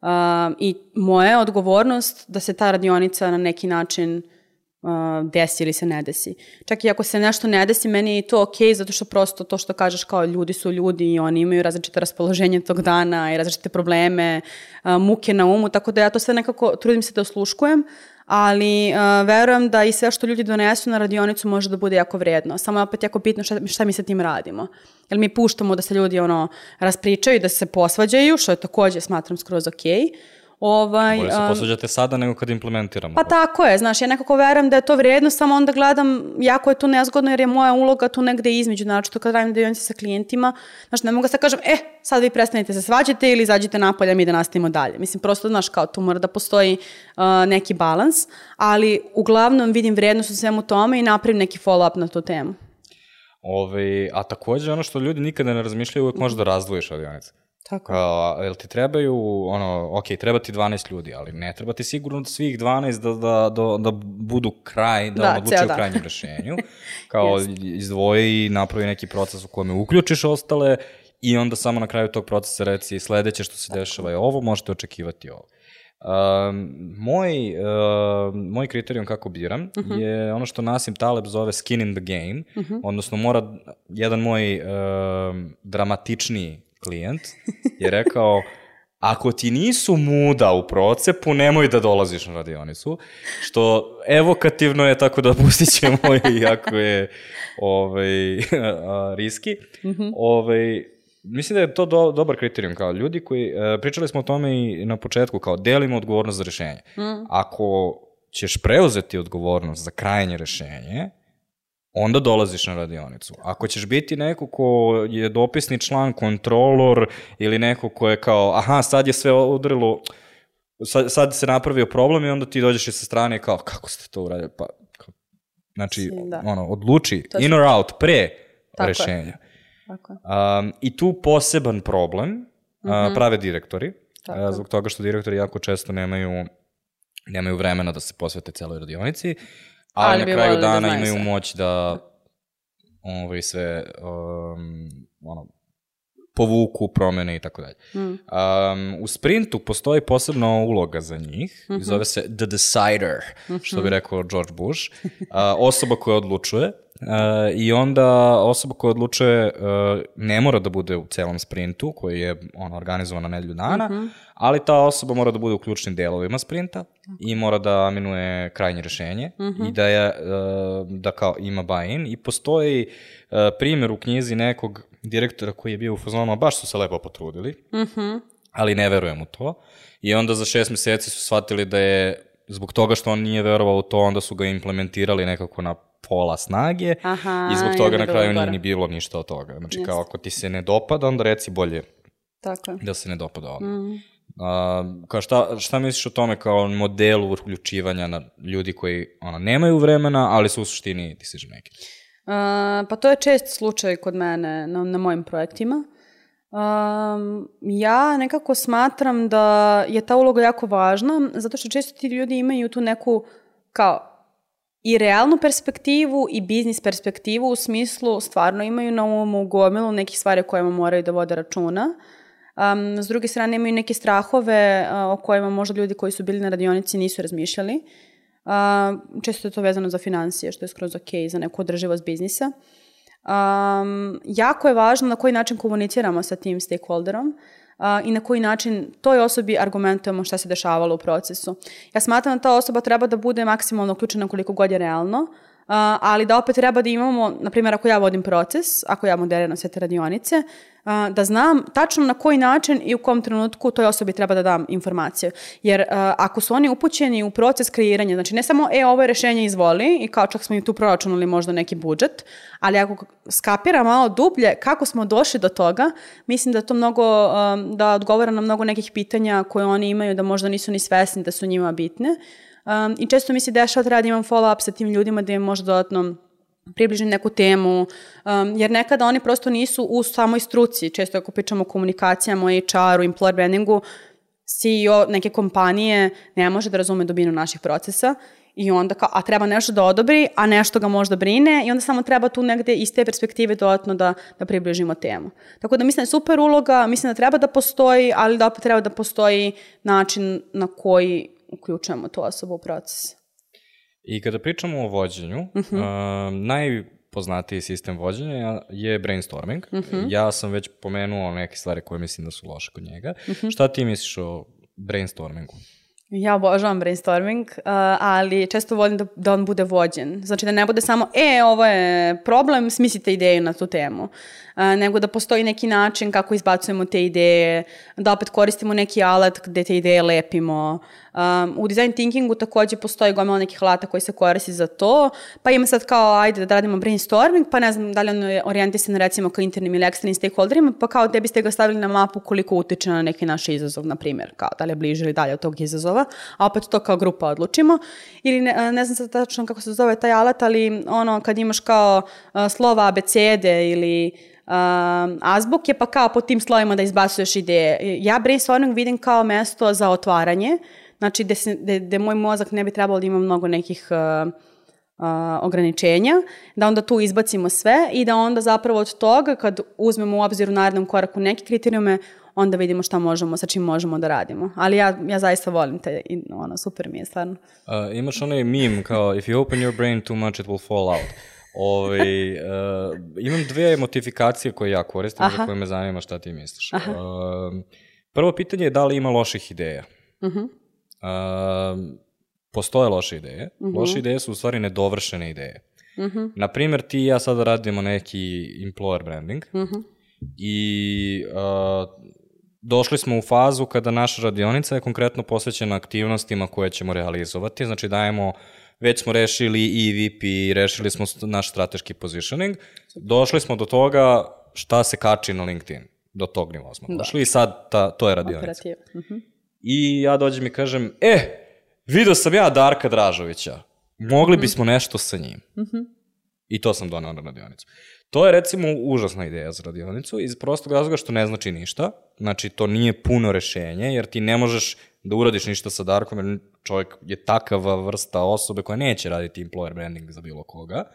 Um, I moja je odgovornost da se ta radionica na neki način uh, desi ili se ne desi. Čak i ako se nešto ne desi, meni je i to ok, zato što prosto to što kažeš kao ljudi su ljudi i oni imaju različite raspoloženje tog dana i različite probleme, uh, muke na umu, tako da ja to sve nekako trudim se da osluškujem, ali uh, verujem da i sve što ljudi donesu na radionicu može da bude jako vredno. Samo je opet jako bitno šta, šta mi sa tim radimo. Jel mi puštamo da se ljudi ono raspričaju, da se posvađaju, što je takođe smatram skroz ok. Ovaj, Bolje se posveđate sada nego kad implementiramo. Pa tako je, znaš, ja nekako verujem da je to vrijedno, samo onda gledam, jako je tu nezgodno jer je moja uloga tu negde između, znači to kad radim dionice sa klijentima, znaš, ne mogu da kažem, e, sad vi prestanete se svađate ili izađete napolje, mi da nastavimo dalje. Mislim, prosto, znaš, kao tu mora da postoji uh, neki balans, ali uglavnom vidim vrijednost u svemu tome i napravim neki follow-up na tu temu. Ove, a takođe ono što ljudi nikada ne razmišljaju, uvek možeš da razdvojiš radionice. Tako. Kao, jel ti trebaju, ono, ok, treba ti 12 ljudi, ali ne treba ti sigurno da svih 12 da, da, da, da budu kraj, da, Da, ceo o krajnjem rešenju. Kao, izdvoji i napravi neki proces u kome uključiš ostale i onda samo na kraju tog procesa reci sledeće što se dešava je ovo, možete očekivati ovo. Um, moj, uh, moj kriterijum kako biram Mhm. je ono što Nasim Taleb zove skin in the game, odnosno mora jedan moj um, dramatičniji klijent je rekao ako ti nisu muda u procepu, nemoj da dolaziš na radionicu, što evokativno je, tako da pustit ćemo iako je ovaj, a, riski. ovaj, mislim da je to do, dobar kriterijum, kao ljudi koji, e, pričali smo o tome i na početku, kao delimo odgovornost za rešenje. Ako ćeš preuzeti odgovornost za krajnje rešenje, onda dolaziš na radionicu. Ako ćeš biti neko ko je dopisni član, kontrolor ili neko ko je kao, aha, sad je sve udrilo, sad, sad se napravio problem i onda ti dođeš i sa strane kao, kako ste to uradili? Pa, kao, znači, Da. ono, odluči, To in or out, pre Tako je. rešenja. Tako je. Um, I tu poseban problem uh, prave direktori. Tako. uh, zbog toga što direktori jako često nemaju, nemaju vremena da se posvete celoj radionici, ali, Ali na kraju da dana znaju imaju sve. moć da ovaj, sve um, ono, povuku, promene i tako dalje. Mm. Um, u sprintu postoji posebna uloga za njih, Mhm. zove se The Decider, što bi rekao George Bush, a, osoba koja odlučuje. Uh, I onda osoba koja odlučuje uh, ne mora da bude u celom sprintu koji je ono, organizovan na nedelju dana, Mhm. ali ta osoba mora da bude u ključnim delovima sprinta i mora da aminuje krajnje rešenje Mhm. i da je uh, da kao ima buy-in i postoji uh, primjer u knjizi nekog direktora koji je bio u fazonu, "A baš su se lepo potrudili, Mhm. ali ne verujem u to. I onda za šest meseci su shvatili da je zbog toga što on nije verovao u to, onda su ga implementirali nekako na pola snage Aha, i zbog toga na kraju nije ni bilo ništa od toga. Znači Jeste. kao ako ti se ne dopada, onda reci bolje Tako da se ne dopada odmah. Mm. A, kao šta, šta misliš o tome kao modelu uključivanja na ljudi koji ono, nemaju vremena, ali su u suštini decision making? Uh, pa to je čest slučaj kod mene na, na mojim projektima. Um, ja nekako smatram da je ta uloga jako važna, zato što često ti ljudi imaju tu neku kao i realnu perspektivu i biznis perspektivu u smislu stvarno imaju na umu gomilu nekih stvari o kojima moraju da vode računa. Um, s druge strane imaju neke strahove uh, o kojima možda ljudi koji su bili na radionici nisu razmišljali. Uh, često je to vezano za financije, što je skroz ok za neku održivost biznisa. Um, jako je važno na koji način komuniciramo sa tim stakeholderom uh, i na koji način toj osobi argumentujemo šta se dešavalo u procesu. Ja smatram da ta osoba treba da bude maksimalno uključena koliko god je realno, ali da opet treba da imamo, na primjer, ako ja vodim proces, ako ja moderiram sve te radionice, uh, da znam tačno na koji način i u kom trenutku toj osobi treba da dam informaciju. Jer uh, ako su oni upućeni u proces kreiranja, znači ne samo, e, ovo je rešenje izvoli i kao čak smo i tu proračunali možda neki budžet, ali ako skapira malo dublje kako smo došli do toga, mislim da to mnogo, um, da odgovara na mnogo nekih pitanja koje oni imaju da možda nisu ni svesni da su njima bitne. Um, I često mi se dešava da radim follow-up sa tim ljudima da im možda dodatno približim neku temu, um, jer nekada oni prosto nisu u samoj struci, često ako pričamo o komunikacijama, o HR-u, employer brandingu, CEO neke kompanije ne može da razume dubinu naših procesa i onda kao, a treba nešto da odobri, a nešto ga možda brine i onda samo treba tu negde iz te perspektive dodatno da, da približimo temu. Tako da mislim da je super uloga, mislim da treba da postoji, ali da opet treba da postoji način na koji uključujemo tu osobu u proces. I kada pričamo o vođenju, uh Mhm. najpoznatiji sistem vođenja je brainstorming. Mhm. Ja sam već pomenuo neke stvari koje mislim da su loše kod njega. Mhm. Šta ti misliš o brainstormingu? Ja obožavam brainstorming, uh, ali često volim da, da on bude vođen. Znači da ne bude samo, e, ovo je problem, smislite ideju na tu temu. Uh, nego da postoji neki način kako izbacujemo te ideje, da opet koristimo neki alat gde te ideje lepimo. Um, u design thinkingu takođe postoji gomila nekih alata koji se koristi za to, pa ima sad kao, ajde da radimo brainstorming, pa ne znam da li on je orijentisan recimo ka internim ili eksternim stakeholderima, pa kao te biste ga stavili na mapu koliko utiče na neki naš izazov, na primjer, kao da li je bliže ili dalje od tog izazova, a opet to kao grupa odlučimo. Ili ne, ne znam sad tačno kako se zove taj alat, ali ono kad imaš kao uh, slova abecede ili um, azbuke, pa kao po tim slovima da izbacuješ ideje. Ja brainstorming vidim kao mesto za otvaranje, znači gde, moj mozak ne bi trebalo da ima mnogo nekih uh, uh, ograničenja, da onda tu izbacimo sve i da onda zapravo od toga kad uzmemo u obzir u narednom koraku neke kriterijume, onda vidimo šta možemo, sa čim možemo da radimo. Ali ja, ja zaista volim te, i, ono, super mi je stvarno. Uh, imaš onaj meme kao if you open your brain too much it will fall out. Ovaj, uh, imam dve motifikacije koje ja koristim, Aha. za koje me zanima šta ti misliš. Uh, prvo pitanje je da li ima loših ideja. Uh -huh. Postoje loše ideje. Uh -huh. Loše ideje su u stvari nedovršene ideje. Uh -huh. Naprimjer, ti i ja sada radimo neki employer branding uh -huh. i uh, došli smo u fazu kada naša radionica je konkretno posvećena aktivnostima koje ćemo realizovati, znači dajemo već smo rešili EVP, rešili smo naš strateški positioning, došli smo do toga šta se kači na LinkedIn. Do tog nivoa smo došli da. i sad ta, to je radionica. Operativa. Uh -huh. I ja dođem i kažem, e, vidio sam ja Darka Dražovića, mogli bismo nešto sa njim. Uh -huh. I to sam donao na radionicu. To je recimo užasna ideja za radionicu iz prostog razloga što ne znači ništa. Znači to nije puno rešenje jer ti ne možeš da uradiš ništa sa Darkom jer čovjek je takava vrsta osobe koja neće raditi employer branding za bilo koga.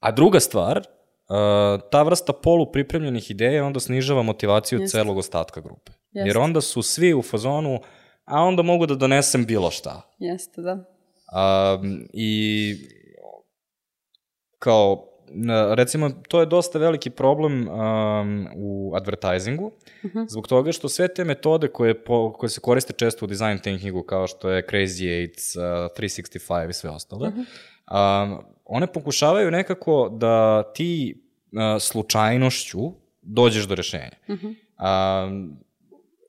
A druga stvar, uh, ta vrsta polupripremljenih ideja onda snižava motivaciju Jeste. celog ostatka grupe. Jeste. Jer onda su svi u fazonu, a onda mogu da donesem bilo šta. Jeste, da. Um, I kao, recimo, to je dosta veliki problem um, u advertisingu, zbog toga što sve te metode koje, po, koje se koriste često u design thinkingu, kao što je Crazy Eights, uh, 365 i sve ostale, um, one pokušavaju nekako da ti uh, slučajnošću dođeš do rešenja. Um,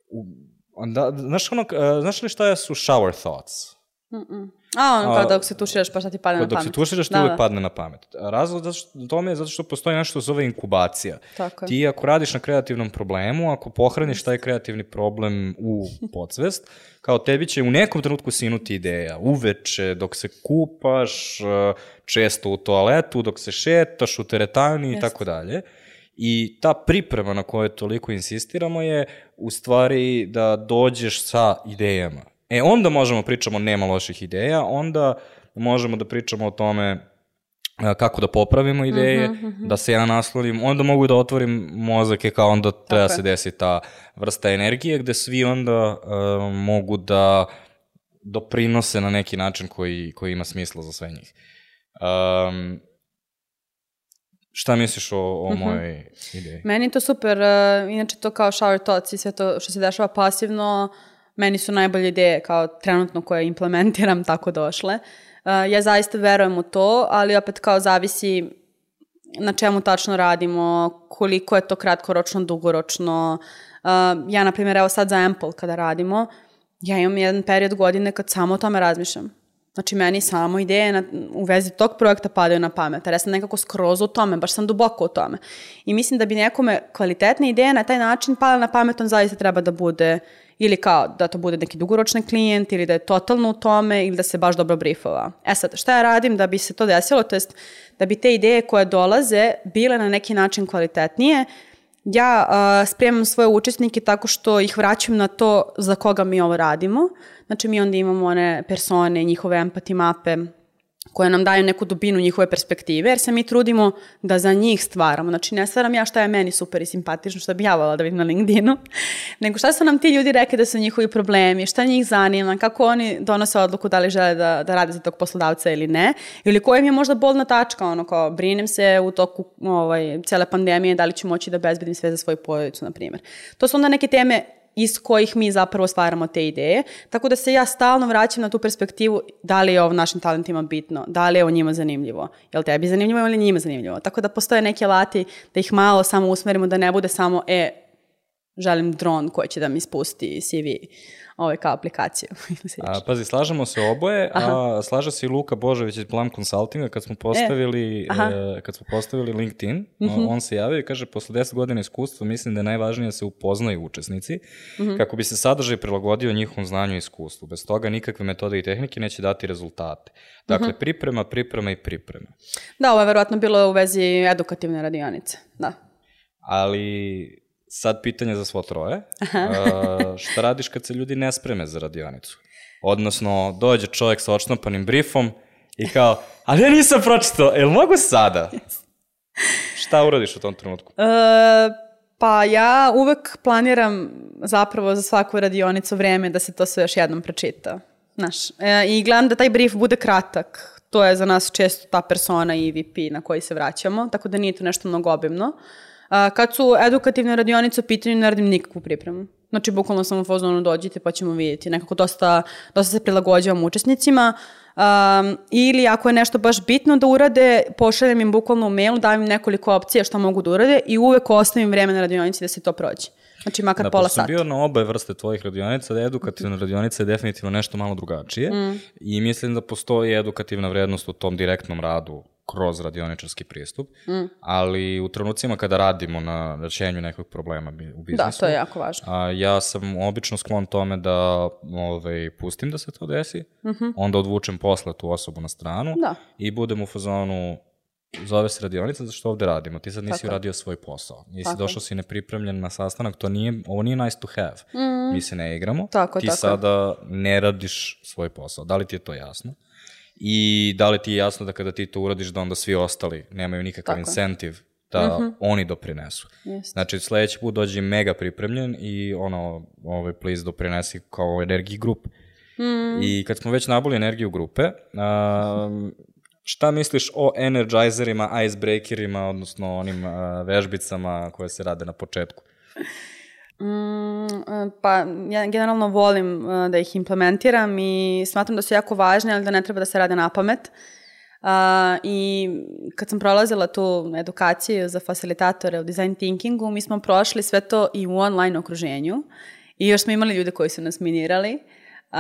u, onda, znaš, ono, uh, znaš li šta su shower thoughts? A, ono kao dok se tuširaš pa šta ti padne na Dok pamet. se tuširaš, ti Da, uvek da. padne na pamet. Razlog zato što, tome je zato što postoji nešto što se zove inkubacija. Tako je. Ti ako radiš na kreativnom problemu, ako pohraniš taj kreativni problem u podsvest, kao tebi će u nekom trenutku sinuti ideja. Uveče, dok se kupaš, eh, često u toaletu, dok se šetaš, u teretani i tako dalje. I ta priprema na kojoj toliko insistiramo je u stvari da dođeš sa idejama. E, onda možemo pričamo nema loših ideja, onda možemo da pričamo o tome a, kako da popravimo ideje, da se ja naslonim, onda mogu da otvorim mozak i kao onda treba se desi ta vrsta energije gde svi onda a, mogu da doprinose na neki način koji, koji ima smisla za sve njih. Um, šta misliš o, o mojoj ideji? Meni je to super, uh, inače to kao shower thoughts i sve to što se dešava pasivno, meni su najbolje ideje kao trenutno koje implementiram tako došle. Uh, ja zaista verujem u to, ali opet kao zavisi na čemu tačno radimo, koliko je to kratkoročno, dugoročno. Uh, ja, na primjer, evo sad za Ample kada radimo, ja imam jedan period godine kad samo o tome razmišljam. Znači, meni samo ideje na, u vezi tog projekta padaju na pamet, ja sam nekako skroz u tome, baš sam duboko u tome. I mislim da bi nekome kvalitetne ideje na taj način pala na pamet, on zaista treba da bude ili kao da to bude neki dugoročni klijent ili da je totalno u tome ili da se baš dobro briefova. E sad, šta ja radim da bi se to desilo, to jest da bi te ideje koje dolaze bile na neki način kvalitetnije, ja uh, spremam svoje učesnike tako što ih vraćam na to za koga mi ovo radimo. Znači mi onda imamo one persone, njihove empati mape, koje nam daju neku dubinu njihove perspektive, jer se mi trudimo da za njih stvaramo. Znači, ne stvaram ja šta je meni super i simpatično, što bi ja volala da vidim na LinkedInu, nego šta su nam ti ljudi rekli da su njihovi problemi, šta njih zanima, kako oni donose odluku da li žele da, da rade za tog poslodavca ili ne, ili koja im je možda bolna tačka, ono kao brinem se u toku ovaj, cele pandemije da li ću moći da bezbedim sve za svoju porodicu, na primjer. To su onda neke teme iz kojih mi zapravo stvaramo te ideje. Tako da se ja stalno vraćam na tu perspektivu da li je ovo našim talentima bitno, da li je ovo njima zanimljivo, je li tebi zanimljivo ili njima zanimljivo. Tako da postoje neki alati da ih malo samo usmerimo, da ne bude samo, e, želim dron koji će da mi spusti CV ovaj, kao aplikaciju. A, pazi, slažemo se oboje, a slaže se i Luka Božović iz Plum Consultinga kad smo postavili, aha. e, kad smo postavili LinkedIn, o- on se javio i kaže posle 10 godina iskustva mislim da je najvažnije da se upoznaju učesnici kako bi se sadržaj prilagodio njihovom znanju i iskustvu. Bez toga nikakve metode i tehnike neće dati rezultate. Dakle, priprema, priprema i priprema. Da, ovo je verovatno bilo u vezi edukativne radionice. Da. Ali sad pitanje za svo troje. A, šta radiš kad se ljudi ne spreme za radionicu? Odnosno, dođe čovjek sa očnopanim briefom i kao, ali ja nisam pročitao, jel mogu sada? Šta uradiš u tom trenutku? E, pa ja uvek planiram zapravo za svaku radionicu vreme da se to sve još jednom pročita. Znaš, e, i gledam da taj brief bude kratak. To je za nas često ta persona i EVP na koji se vraćamo, tako da nije to nešto mnogo obimno. A, kad su edukativne radionice u pitanju, ne radim nikakvu pripremu. Znači, bukvalno samo u fazonu dođite pa ćemo vidjeti. Nekako dosta, dosta se prilagođavam učesnicima. Um, ili ako je nešto baš bitno da urade, pošaljem im bukvalno u mailu, dajem im nekoliko opcija šta mogu da urade i uvek ostavim vreme na radionici da se to prođe. Znači, makar Da, pola sata. bio na obe vrste tvojih radionica, da edukativna radionica je definitivno nešto malo drugačije Mm. i mislim da postoji edukativna vrednost u tom direktnom radu kroz radioničarski pristup, Mm. ali u trenucima kada radimo na rešenju nekog problema u biznisu, Da, to je jako važno. A, ja sam obično sklon tome da ovaj, pustim da se to desi, onda odvučem posle tu osobu na stranu Da. i budem u fazonu zove se radionica zato što ovde radimo. Ti sad nisi Tako uradio svoj posao. Nisi Tako došao si nepripremljen na sastanak, to nije, ovo nije nice to have. Mi se ne igramo. Mm. Tako ti tako sada ne radiš svoj posao. Da li ti je to jasno? I da li ti je jasno da kada ti to uradiš da onda svi ostali nemaju nikakav Tako incentiv da oni doprinesu. Jeste. Znači, sledeći put dođi mega pripremljen i ono, ovaj, please doprinesi kao energiji grup. Mm. I kad smo već nabuli energiju grupe, um, šta misliš o energizerima, icebreakerima, odnosno onim uh, vežbicama koje se rade na početku? Mm, pa ja generalno volim e, da ih implementiram i smatram da su jako važne, ali da ne treba da se rade na pamet. Uh, I kad sam prolazila tu edukaciju za facilitatore u design thinkingu, mi smo prošli sve to i u online okruženju i još smo imali ljude koji su nas minirali. Uh,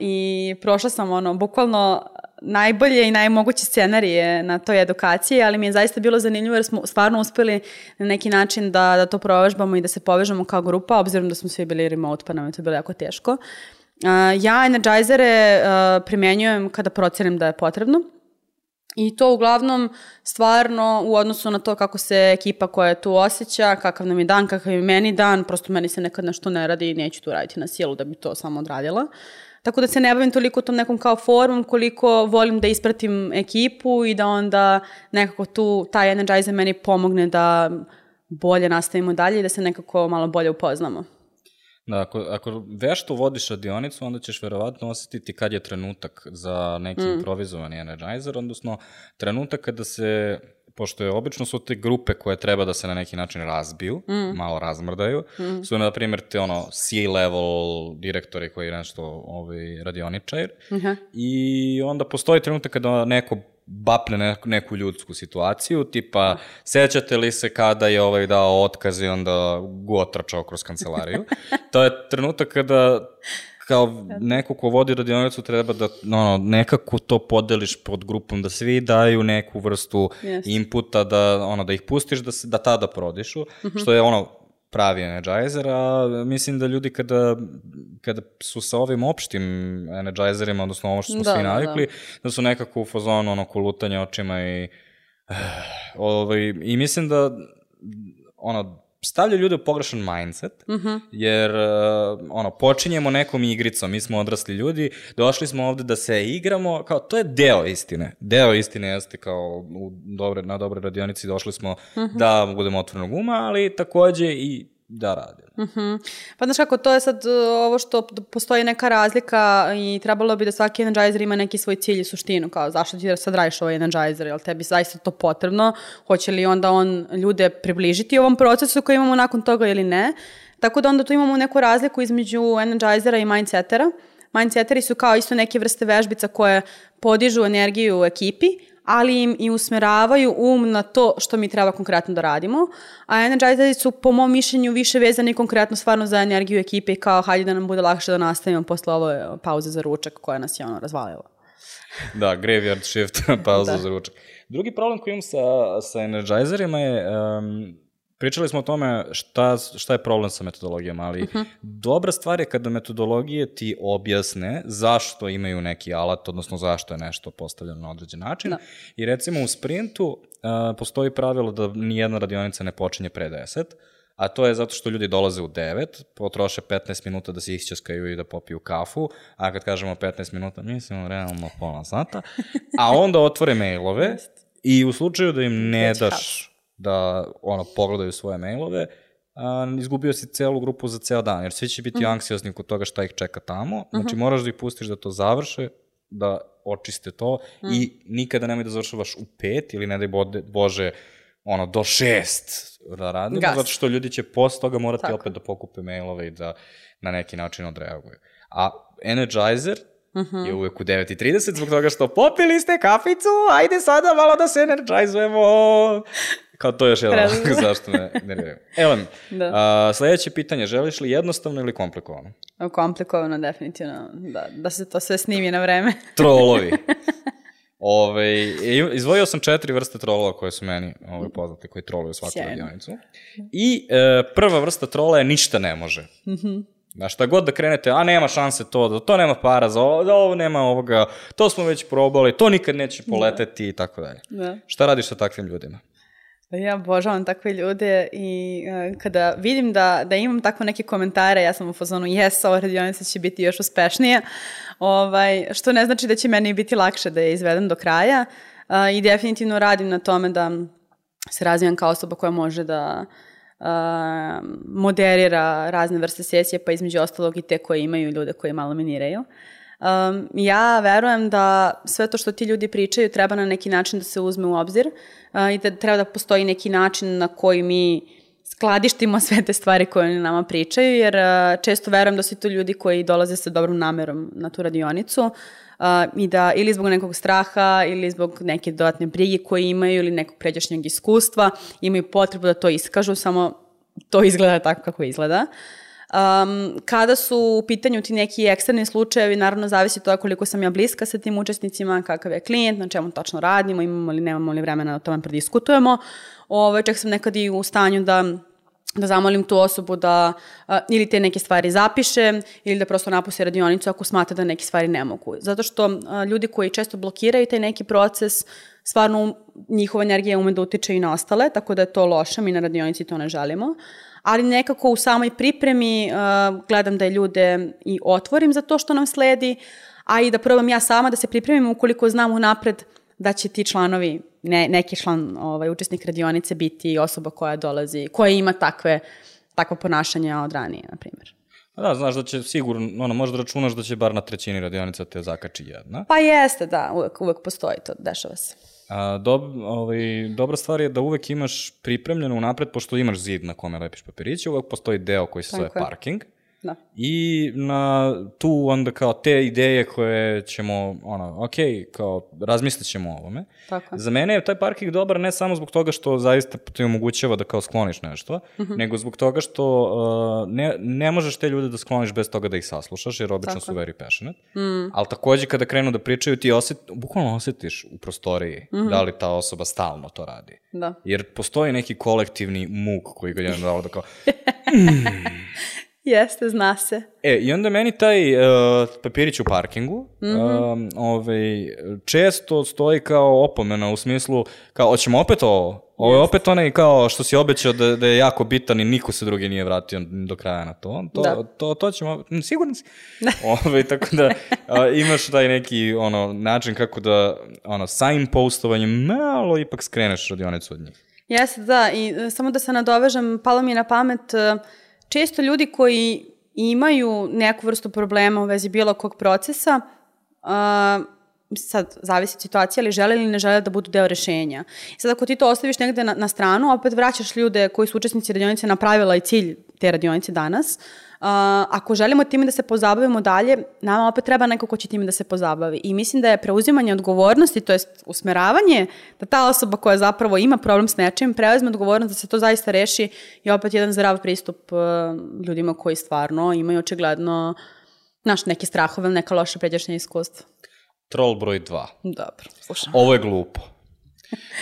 I prošla sam ono, bukvalno najbolje i najmoguće scenarije na toj edukaciji, ali mi je zaista bilo zanimljivo jer smo stvarno uspeli na neki način da, da to provežbamo i da se povežemo kao grupa, obzirom da smo svi bili remote, pa nam je to bilo jako teško. Uh, ja energizere uh, primenjujem kada procenim da je potrebno. I to uglavnom stvarno u odnosu na to kako se ekipa koja je tu osjeća, kakav nam je dan, kakav je meni dan, prosto meni se nekad nešto ne radi i neću tu raditi na silu da bi to samo odradila. Tako da se ne bavim toliko tom nekom kao formom koliko volim da ispratim ekipu i da onda nekako tu taj energizer meni pomogne da bolje nastavimo dalje i da se nekako malo bolje upoznamo. Da, ako, ako vešto vodiš radionicu, onda ćeš verovatno osetiti kad je trenutak za neki mm. improvizovani energizer, odnosno trenutak kada se pošto je obično su te grupe koje treba da se na neki način razbiju, mm. malo razmrdaju, mm. su na primjer te ono C-level direktori koji je nešto ovaj, radioničar Uh -huh. i onda postoji trenutak kada neko bapne neku, neku ljudsku situaciju, tipa, sećate li se kada je ovaj dao otkaz i onda go trčao kroz kancelariju? to je trenutak kada kao neko ko vodi radionicu treba da ono, nekako to podeliš pod grupom, da svi daju neku vrstu Jeste. inputa, da, ono, da ih pustiš da, se, da tada prodišu, što je ono pravi energizer, a mislim da ljudi kada, kada su sa ovim opštim energizerima, odnosno ovo što smo Da, svi da, navikli, da su nekako u fazonu ono kolutanje očima i ovaj, i mislim da ono stavlja ljude u pogrešan mindset, uh -huh. jer uh, ono, počinjemo nekom igricom, mi smo odrasli ljudi, došli smo ovde da se igramo, kao, to je deo istine. Deo istine jeste kao u dobre, na dobre radionici došli smo uh -huh. da budemo otvorenog uma, ali takođe i da radimo. Uh -huh. Pa znaš kako, to je sad uh, ovo što postoji neka razlika i trebalo bi da svaki energizer ima neki svoj cilj i suštinu, kao zašto ti sad radiš ovaj energizer, jel tebi zaista to potrebno, hoće li onda on ljude približiti ovom procesu koji imamo nakon toga ili ne. Tako da onda tu imamo neku razliku između energizera i mindsetera. Mindseteri su kao isto neke vrste vežbica koje podižu energiju u ekipi, ali im i usmeravaju um na to što mi treba konkretno da radimo. A energizeri su po mom mišljenju više vezani konkretno stvarno za energiju ekipe i kao hajde da nam bude lakše da nastavimo posle ove pauze za ručak koja nas je ono razvalila. Da, graveyard shift, pauza Da. za ručak. Drugi problem koji imam sa, sa energizerima je, um, pričali smo o tome šta, šta je problem sa metodologijama, ali uh -huh. dobra stvar je kada metodologije ti objasne zašto imaju neki alat, odnosno zašto je nešto postavljeno na određen način. Da. I recimo u sprintu uh, postoji pravilo da nijedna radionica ne počinje pre 10, a to je zato što ljudi dolaze u 9, potroše 15 minuta da se išćaskaju i da popiju kafu, a kad kažemo 15 minuta, mislimo realno pola sata, a onda otvore mailove i u slučaju da im ne Već daš da ono, pogledaju svoje mailove, a, izgubio si celu grupu za ceo dan, jer svi će biti mm. anksiozni kod toga šta ih čeka tamo, znači moraš da ih pustiš da to završe, da očiste to mm. i nikada nemoj da završavaš u pet ili ne daj Bože ono, do šest da radimo, Gas. zato što ljudi će posle toga morati Tako. opet da pokupe mailove i da na neki način odreaguju. A Energizer uh Mhm. -huh. je uvek u 9.30 zbog toga što popili ste kaficu, ajde sada malo da se energizujemo. Kao to je još jedan razlog zašto me nerviraju. Mi, Da. a, sledeće pitanje, želiš li jednostavno ili komplikovano? Komplikovano, definitivno, da, da se to sve snimi na vreme. Trolovi. Ove, izvojio sam četiri vrste trolova koje su meni ove, poznate, koji troluju svaku Sjajno. radionicu. I e, prva vrsta trola je ništa ne može. Na šta god da krenete, a nema šanse to, da to nema para, za ovo, da ovo nema ovoga, to smo već probali, to nikad neće poleteti i tako dalje. Da. Šta radiš sa takvim ljudima? Ja obožavam takve ljude i uh, kada vidim da, da imam takve neke komentare, ja sam u fazonu, jes, ova radionica će biti još uspešnija, ovaj, što ne znači da će meni biti lakše da je izvedem do kraja uh, i definitivno radim na tome da se razvijam kao osoba koja može da uh, moderira razne vrste sesije, pa između ostalog i te koje imaju ljude koji malo miniraju. Um, ja verujem da sve to što ti ljudi pričaju treba na neki način da se uzme u obzir uh, i da treba da postoji neki način na koji mi skladištimo sve te stvari koje oni nama pričaju, jer uh, često verujem da su to ljudi koji dolaze sa dobrom namerom na tu radionicu uh, i da ili zbog nekog straha ili zbog neke dodatne brige koje imaju ili nekog pređašnjeg iskustva imaju potrebu da to iskažu, samo to izgleda tako kako izgleda. Um, kada su u pitanju ti neki eksterni slučajevi, naravno zavisi to koliko sam ja bliska sa tim učesnicima, kakav je klijent, na čemu tačno radimo, imamo li, nemamo li vremena da o tome prediskutujemo. Ove, čak sam nekad i u stanju da da zamolim tu osobu da a, ili te neke stvari zapiše ili da prosto napusti radionicu ako smatra da neke stvari ne mogu. Zato što a, ljudi koji često blokiraju taj neki proces, stvarno njihova energija ume da utiče i na ostale, tako da je to loše, mi na radionici to ne želimo ali nekako u samoj pripremi uh, gledam da je ljude i otvorim za to što nam sledi, a i da probam ja sama da se pripremim ukoliko znam unapred da će ti članovi, ne, neki član ovaj, učesnik radionice biti osoba koja dolazi, koja ima takve, takva ponašanja od ranije, na primjer. Da, znaš da će sigurno, ono, možda računaš da će bar na trećini radionica te zakači jedna. Pa jeste, da, uvek, uvek postoji to, dešava se. A, dob, ovaj, dobra stvar je da uvek imaš pripremljeno unapred, pošto imaš zid na kome lepiš papiriće, uvek postoji deo koji se zove Tako je. parking. Da. I na tu onda kao te ideje koje ćemo, ono, ok, kao razmislit ćemo o ovome. Tako. Za mene je taj parking dobar ne samo zbog toga što zaista ti omogućava da kao skloniš nešto, Mhm. nego zbog toga što uh, ne, ne možeš te ljude da skloniš bez toga da ih saslušaš, jer obično Tako su very passionate. Mm. Ali takođe kada krenu da pričaju, ti oset, bukvalno osetiš u prostoriji Mhm. da li ta osoba stalno to radi. Da. Jer postoji neki kolektivni muk koji ga jedan dao da kao, Jeste, zna se. E, i onda meni taj uh, papirić u parkingu mm -hmm. um, ovaj, često stoji kao opomena u smislu kao, hoćemo opet ovo? Ovo je opet onaj kao što si obećao da, da je jako bitan i niko se drugi nije vratio do kraja na to. To, Da. to, to ćemo, sigurno si. Ove, tako da a, imaš taj neki ono, način kako da ono, sa impostovanjem malo ipak skreneš radionicu od njih. Jeste, da, i e, samo da se nadovežem, palo mi je na pamet, e, često ljudi koji imaju neku vrstu problema u vezi bilo kog procesa, a, sad zavisi od situacije, ali žele ili ne žele da budu deo rešenja. Sad ako ti to ostaviš negde na, na stranu, opet vraćaš ljude koji su učesnici radionice na pravila i cilj te radionice danas, a, ako želimo time da se pozabavimo dalje, nama opet treba neko ko će time da se pozabavi. I mislim da je preuzimanje odgovornosti, to jest usmeravanje, da ta osoba koja zapravo ima problem s nečim, preuzme odgovornost da se to zaista reši i opet jedan zdrav pristup uh, ljudima koji stvarno imaju očigledno naš neke strahove, neka loša pređašnja iskustva. Troll broj 2. Dobro, slušam. Ovo je glupo.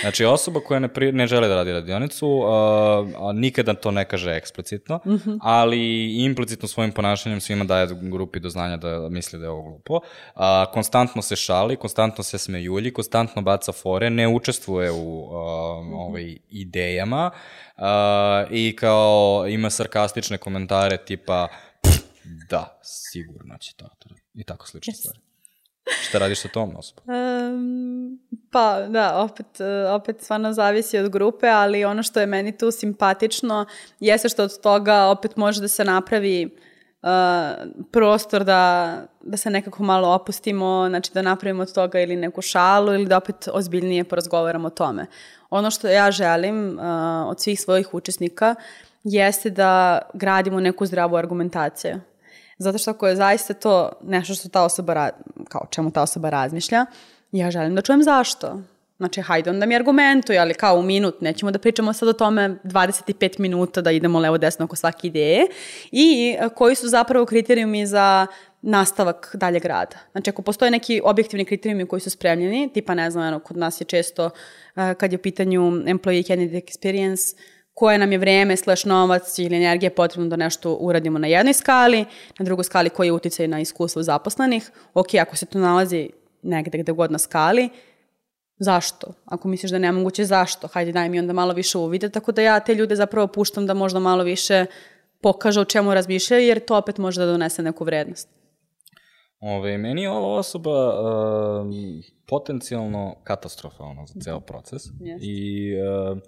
Znači, osoba koja ne, pri, ne žele da radi radionicu, a nikada to ne kaže eksplicitno, mm -hmm. ali implicitno svojim ponašanjem svima daje grupi do znanja da misli da je ovo glupo. A, konstantno se šali, konstantno se smejulji, konstantno baca fore, ne učestvuje u a, ovaj, idejama a, i kao ima sarkastične komentare tipa "Pff, da, sigurno će to. I tako slične Yes. stvari. Šta radiš sa tom osobom? Um, pa da, opet, e, opet stvarno zavisi od grupe, ali ono što je meni tu simpatično jeste što od toga opet može da se napravi uh, prostor da, da se nekako malo opustimo, znači da napravimo od toga ili neku šalu ili da opet ozbiljnije porazgovaramo o tome. Ono što ja želim uh, od svih svojih učesnika jeste da gradimo neku zdravu argumentaciju. Zato što ako je zaista to nešto što ta osoba, ra- kao čemu ta osoba razmišlja, ja želim da čujem zašto. Znači, hajde onda mi argumentuje, ali kao u minut, nećemo da pričamo sad o tome 25 minuta da idemo levo desno oko svake ideje i e, koji su zapravo kriterijumi za nastavak daljeg rada. Znači, ako postoje neki objektivni kriterijumi koji su spremljeni, tipa, ne znam, kod nas je često, e, kad je u pitanju employee candidate experience, koje nam je vreme, slash novac ili energija potrebno da nešto uradimo na jednoj skali, na drugoj skali koji je uticaj na iskustvo zaposlenih. Ok, ako se to nalazi negde gde god na skali, zašto? Ako misliš da je nemoguće, zašto? Hajde daj mi onda malo više uvide, tako da ja te ljude zapravo puštam da možda malo više pokaže o čemu razmišljaju, jer to opet može da donese neku vrednost. Ove, meni je ova osoba uh, potencijalno katastrofalna za ceo proces. Jeste. I uh,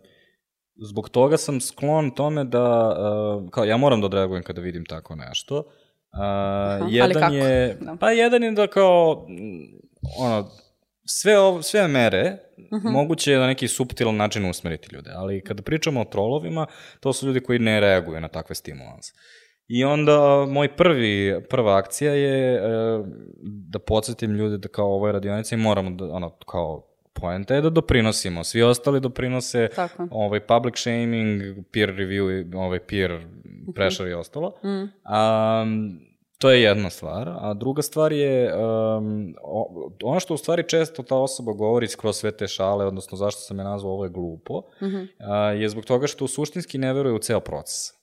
zbog toga sam sklon tome da, uh, kao ja moram da odreagujem kada vidim tako nešto. Uh, ali jedan kako? je, Da. pa jedan je da kao, ono, sve, ov, sve mere Mhm. moguće je na neki suptilan način usmeriti ljude, ali kada pričamo o trolovima, to su ljudi koji ne reaguju na takve stimulanse. I onda moj prvi, prva akcija je e, da podsjetim ljude da kao ovoj radionici moramo da, ono, kao poenta je da doprinosimo. Svi ostali doprinose Tako ovaj public shaming, peer review, i ovaj peer pressure i ostalo. Um, to je jedna stvar, a druga stvar je um, ono što u stvari često ta osoba govori skroz sve te šale, odnosno zašto sam je nazvao ovo je glupo, a, je zbog toga što suštinski ne veruje u ceo proces. E,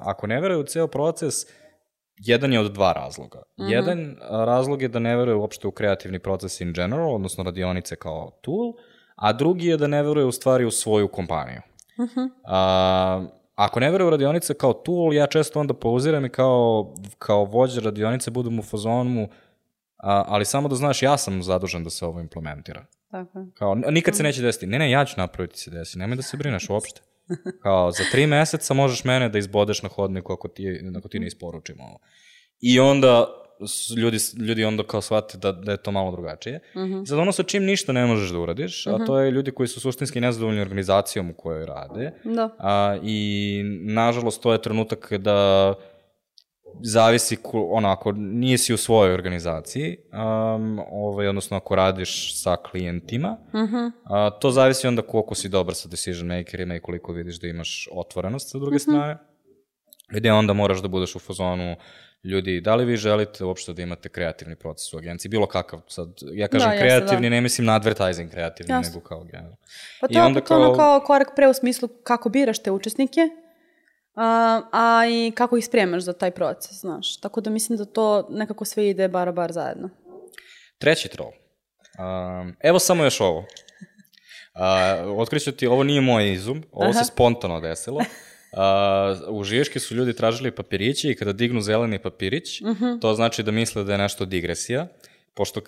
ako ne veruje u ceo proces, jedan je od dva razloga. Jedan a, razlog je da ne veruje uopšte u kreativni proces in general, odnosno radionice kao tool, a drugi je da ne veruje u stvari u svoju kompaniju. A, ako ne veruje u radionice kao tool, ja često onda pauziram i kao, kao vođa radionice budem u fazonu, a, ali samo da znaš, ja sam zadužen da se ovo implementira. Tako je. Kao, nikad se neće desiti. Ne, ne, ja ću napraviti se desi. Nemoj da se brineš uopšte. Kao, za tri meseca možeš mene da izbodeš na hodniku ako ti, ako ti ne isporučim ovo. I onda ljudi, ljudi onda kao shvate da, da je to malo drugačije. Mm -hmm. Sad ono sa čim ništa ne možeš da uradiš, a to je ljudi koji su suštinski nezadovoljni organizacijom u kojoj rade. Da. A, I nažalost to je trenutak da zavisi, ono, ako nisi u svojoj organizaciji, um, ovaj, odnosno ako radiš sa klijentima, uh -huh. a, to zavisi onda koliko si dobar sa decision makerima i koliko vidiš da imaš otvorenost sa druge uh -huh. strane, gde onda moraš da budeš u fazonu ljudi, da li vi želite uopšte da imate kreativni proces u agenciji, bilo kakav, sad, ja kažem Da, jeste, kreativni, da. ne mislim na advertising kreativni, Jasno. nego kao generalno. Pa I to je onda ono kao- kao korak pre u smislu kako biraš te učesnike, a, a i kako ih spremaš za taj proces, znaš. Tako da mislim da to nekako sve ide bar bar zajedno. Treći troll. Um, evo samo još ovo. Uh, otkriću ti, ovo nije moj izum, ovo Aha. se spontano desilo. Uh, u Žiški su ljudi tražili papiriće i kada dignu zeleni papirić, Mhm. to znači da misle da je nešto digresija. Pošto uh,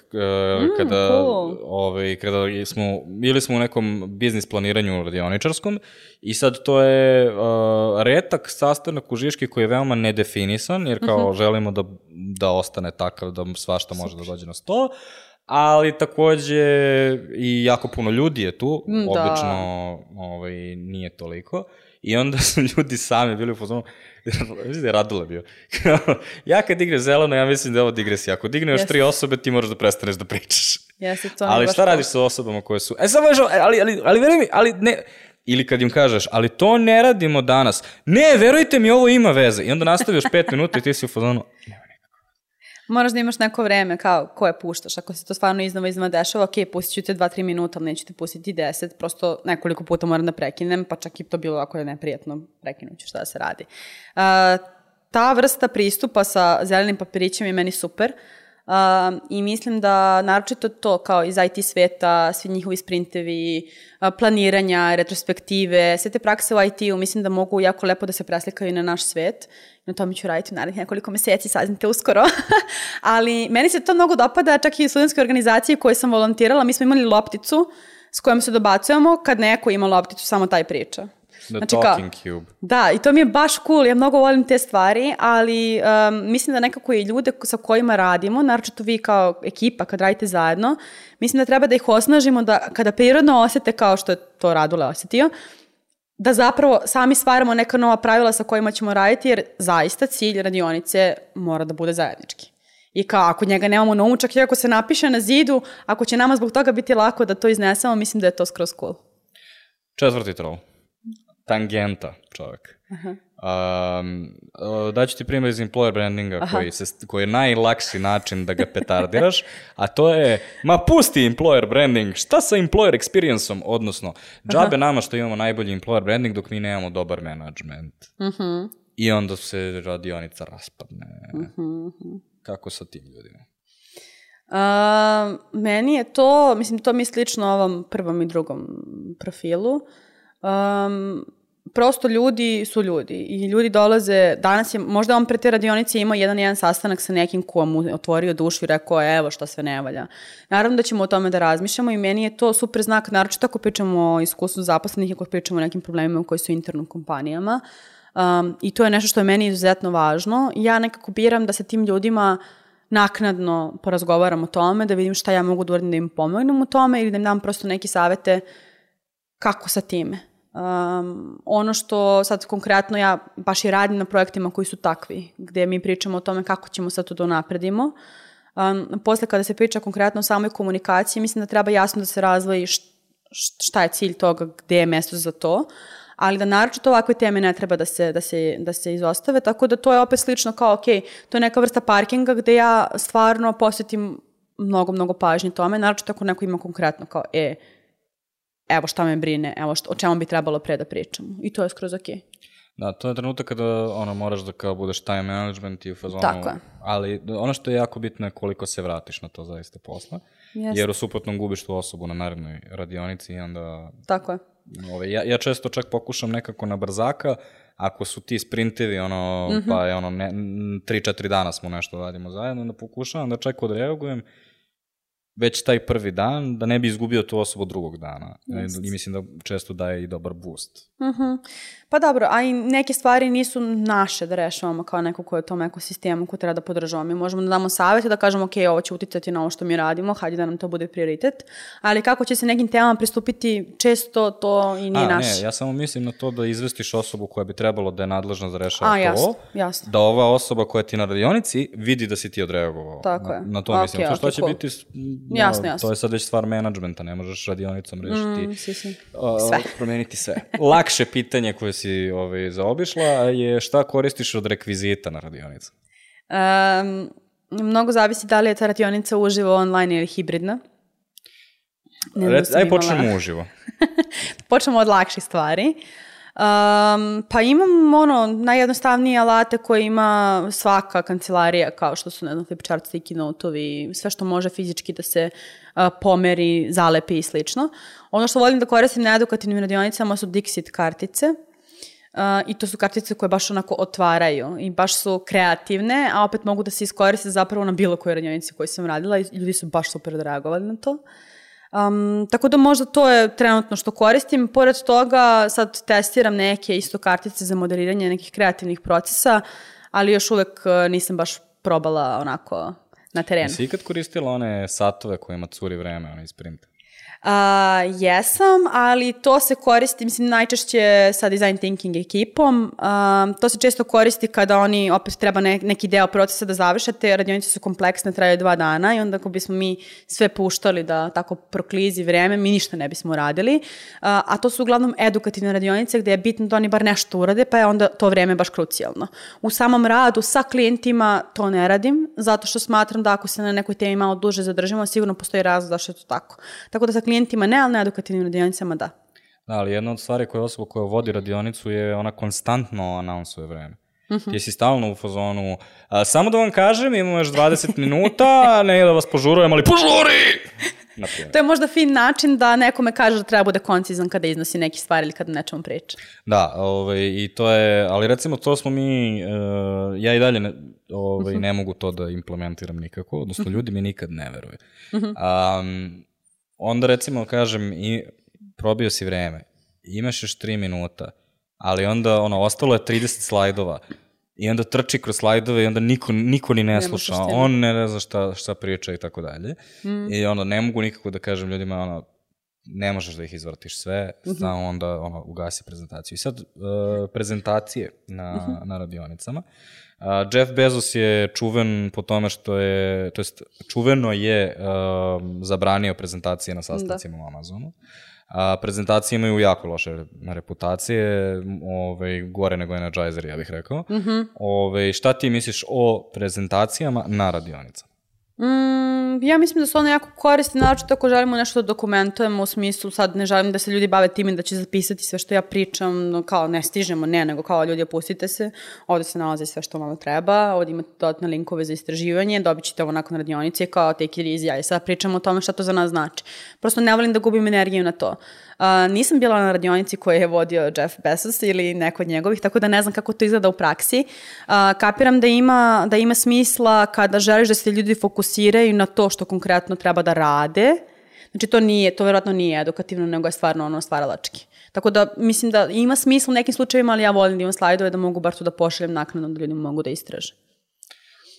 kada, Mm, cool. ovaj, kada smo, bili smo u nekom biznis planiranju radioničarskom i sad to je uh, retak sastanak u Žiški koji je veoma nedefinisan, jer kao Mhm. želimo da, da ostane takav da svašta može da dođe na sto, ali takođe i jako puno ljudi je tu, Mm, da. obično ovaj, nije toliko. I onda su ljudi sami bili u fazonu, mislim da je Radula bio. ja kad digneš zeleno, ja mislim da je ovo digresija. Ako digne još Jeste. tri osobe, ti moraš da prestaneš da pričaš. Jeste, to ali šta radiš sa osobama koje su, e samo još, e, ali, ali, ali veruj mi, ali ne, ili kad im kažeš, ali to ne radimo danas. Ne, verujte mi, ovo ima veze. I onda nastaviš pet minuta i ti si u fazonu, nema Moraš da imaš neko vreme kao koje puštaš. Ako se to stvarno iznova iznova dešava, ok, pustit ću te 2-3 minuta, ali neću te pustiti 10, prosto nekoliko puta moram da prekinem, pa čak i to bilo ako je neprijatno, prekinut ću šta da se radi. Uh, ta vrsta pristupa sa zelenim papirićem je meni super. Uh, I mislim da naročito to kao iz IT sveta, svi njihovi sprintevi, uh, planiranja, retrospektive, sve te prakse u IT-u mislim da mogu jako lepo da se preslikaju na naš svet. Na tome ću raditi u narednih nekoliko meseci, saznite uskoro. Ali meni se to mnogo dopada, čak i organizaciji u kojoj sam volontirala, mi smo imali lopticu s kojom se dobacujemo, kad neko ima lopticu, samo taj priča. The Znači kao- Talking Cube. Da, i to mi je baš cool, ja mnogo volim te stvari, ali um, mislim da nekako i ljude sa kojima radimo, naročito vi kao ekipa kad radite zajedno, mislim da treba da ih osnažimo da kada prirodno osete kao što je to Radule osetio, da zapravo sami stvaramo neka nova pravila sa kojima ćemo raditi, jer zaista cilj radionice mora da bude zajednički. I kao ako njega nemamo na umu, čak i ako se napiše na zidu, ako će nama zbog toga biti lako da to iznesemo, mislim da je to skroz cool. Četvrti troll. tangenta čovek. Um, uh, daću ti primjer iz employer brandinga koji, se, koji je najlakši način da ga petardiraš, a to je, ma pusti employer branding, šta sa employer experience-om, odnosno, džabe nama što imamo najbolji employer branding dok mi nemamo dobar management. I onda se radionica raspadne. Kako sa tim ljudima? A, meni je to, mislim, to mi je slično ovom prvom i drugom profilu. Um, prosto ljudi su ljudi i ljudi dolaze, danas je, možda on pre te radionice imao jedan jedan sastanak sa nekim ko mu otvorio dušu i rekao evo šta sve ne valja. Naravno da ćemo o tome da razmišljamo i meni je to super znak, naročito ako pričamo o iskustvu zaposlenih ako pričamo o nekim problemima koji su interno u kompanijama. Um, I to je nešto što je meni izuzetno važno. Ja nekako biram da sa tim ljudima naknadno porazgovaram o tome, da vidim šta ja mogu da uradim da im pomognem u tome ili da im dam prosto neke savete kako sa time. Um, ono što sad konkretno ja baš i radim na projektima koji su takvi, gde mi pričamo o tome kako ćemo sad to da napredimo. Um, posle kada se priča konkretno o samoj komunikaciji, mislim da treba jasno da se razvoji šta je cilj toga, gde je mesto za to, ali da naročito ovakve teme ne treba da se, da se, da se izostave, tako da to je opet slično kao, ok, to je neka vrsta parkinga gde ja stvarno posvetim mnogo, mnogo pažnje tome, naročito ako neko ima konkretno kao, e, evo šta me brine, evo šta, o čemu bi trebalo pre da pričamo. I to je skroz okej. Okay. Da, to je trenutak kada ono, moraš da kao budeš time management i u fazonu. Tako je. Ali ono što je jako bitno je koliko se vratiš na to zaista posla. Yes. Jer u suprotnom gubiš tu osobu na narednoj radionici i onda... Tako je. Ove, ja, ja često čak pokušam nekako na brzaka, ako su ti sprintevi, ono, mm -hmm. pa je ono, ne, 3-4 dana smo nešto radimo zajedno, da pokušavam da čak odreagujem već taj prvi dan, da ne bi izgubio tu osobu drugog dana. Just. I mislim da često daje i dobar boost. Uh -huh. Pa dobro, a i neke stvari nisu naše da rešavamo kao neko ko je u tom ekosistemu ko treba da podržavamo. Mi možemo da damo savjeti da kažemo ok, ovo će uticati na ovo što mi radimo, hajde da nam to bude prioritet, ali kako će se nekim temama pristupiti, često to i nije a, naše. Ne, ja samo mislim na to da izvestiš osobu koja bi trebalo da je nadležna za rešava a, to, jasno, jasno. da ova osoba koja ti na radionici vidi da si ti odreagovao. Tako na, je. Na to mislim. Okay, to što okay, će cool. biti... Jasno, jasno. To je sad već stvar menadžmenta, ne možeš radionicom rešiti. Mm, si, si. Uh, sve. Promeniti sve. Lakše pitanje koje si ovaj, zaobišla je šta koristiš od rekvizita na radionicu? Um, mnogo zavisi da li je ta radionica uživo, online ili hibridna. Ne Red, aj počnemo uživo. počnemo od lakših stvari. Um, pa imam ono najjednostavnije alate koje ima svaka kancelarija kao što su ne znam flipchart, sticky notovi, sve što može fizički da se uh, pomeri, zalepi i slično. Ono što volim da koristim na edukativnim radionicama su Dixit kartice. I to su kartice koje baš onako otvaraju i baš su kreativne, a opet mogu da se iskoriste zapravo na bilo kojoj radionici koju sam radila i ljudi su baš super odreagovali na to. Um, tako da možda to je trenutno što koristim. Pored toga sad testiram neke isto kartice za moderiranje nekih kreativnih procesa, ali još uvek uh, nisam baš probala onako na terenu. Jesi ikad koristila one satove kojima curi vreme, one iz printa? Uh, jesam, ali to se koristi, mislim, najčešće sa design thinking ekipom. Uh, to se često koristi kada oni opet treba ne, neki deo procesa da završe, te radionice su kompleksne, traju dva dana i onda ako bismo mi sve puštali da tako proklizi vreme, mi ništa ne bismo radili. Uh, a to su uglavnom edukativne radionice gde je bitno da oni bar nešto urade, pa je onda to vreme baš krucijalno. U samom radu sa klijentima to ne radim, zato što smatram da ako se na nekoj temi malo duže zadržimo, sigurno postoji razlog zašto je to tako. Tako da sa klijentima ne, ali na edukativnim radionicama da. Da, ali jedna od stvari koja osoba koja vodi radionicu je ona konstantno anonsuje vreme. Mm -hmm. Ti si stalno u fazonu, a, samo da vam kažem, imamo još 20 minuta, ne da vas požurujem, ali požuri! To je možda fin način da nekome kaže da treba bude koncizan kada iznosi neke stvari ili kada nečemu priča. Da, ovaj, i to je, ali recimo to smo mi, uh, ja i dalje ne, ovaj, uh mhm. -huh. ne mogu to da implementiram nikako, odnosno mhm. ljudi mi nikad ne veruju. Uh -huh. um, onda recimo kažem i probio si vreme, imaš još 3 minuta, ali onda ono, ostalo je 30 slajdova i onda trči kroz slajdove i onda niko, niko ni ne Nema sluša, on ne zna šta, šta priča i tako dalje. Mm. I onda ne mogu nikako da kažem ljudima, ono, ne možeš da ih izvrtiš sve, mm -hmm. samo onda ono, ugasi prezentaciju. I sad, uh, prezentacije na, mm -hmm. na radionicama. Uh, Jeff Bezos je čuven po tome što je, to jest čuveno je uh, zabranio prezentacije na sastancima da. u Amazonu. A, prezentacije imaju jako loše reputacije, ovaj, gore nego Energizer, ja bih rekao. Mm -hmm. ovaj, šta ti misliš o prezentacijama na radionicama? Mm, ja mislim da su one jako korisne, naročito ako želimo nešto da dokumentujemo u smislu, sad ne želim da se ljudi bave time da će zapisati sve što ja pričam, no, kao ne stižemo, ne, nego kao ljudi opustite se, ovde se nalazi sve što malo treba, ovde imate dodatne linkove za istraživanje, dobit ćete ovo nakon radionice, kao take it easy, aj sad pričamo o tome šta to za nas znači. Prosto ne volim da gubim energiju na to. Uh, nisam bila na radionici koje je vodio Jeff Bezos ili neko od njegovih, tako da ne znam kako to izgleda u praksi. Uh, kapiram da ima, da ima smisla kada želiš da se ljudi fokusiraju na to što konkretno treba da rade, Znači to nije, to verovatno nije edukativno, nego je stvarno ono stvaralački. Tako da mislim da ima smisla u nekim slučajevima, ali ja volim da imam slajdove da mogu bar to da pošaljem naknadno da ljudi mogu da istraže.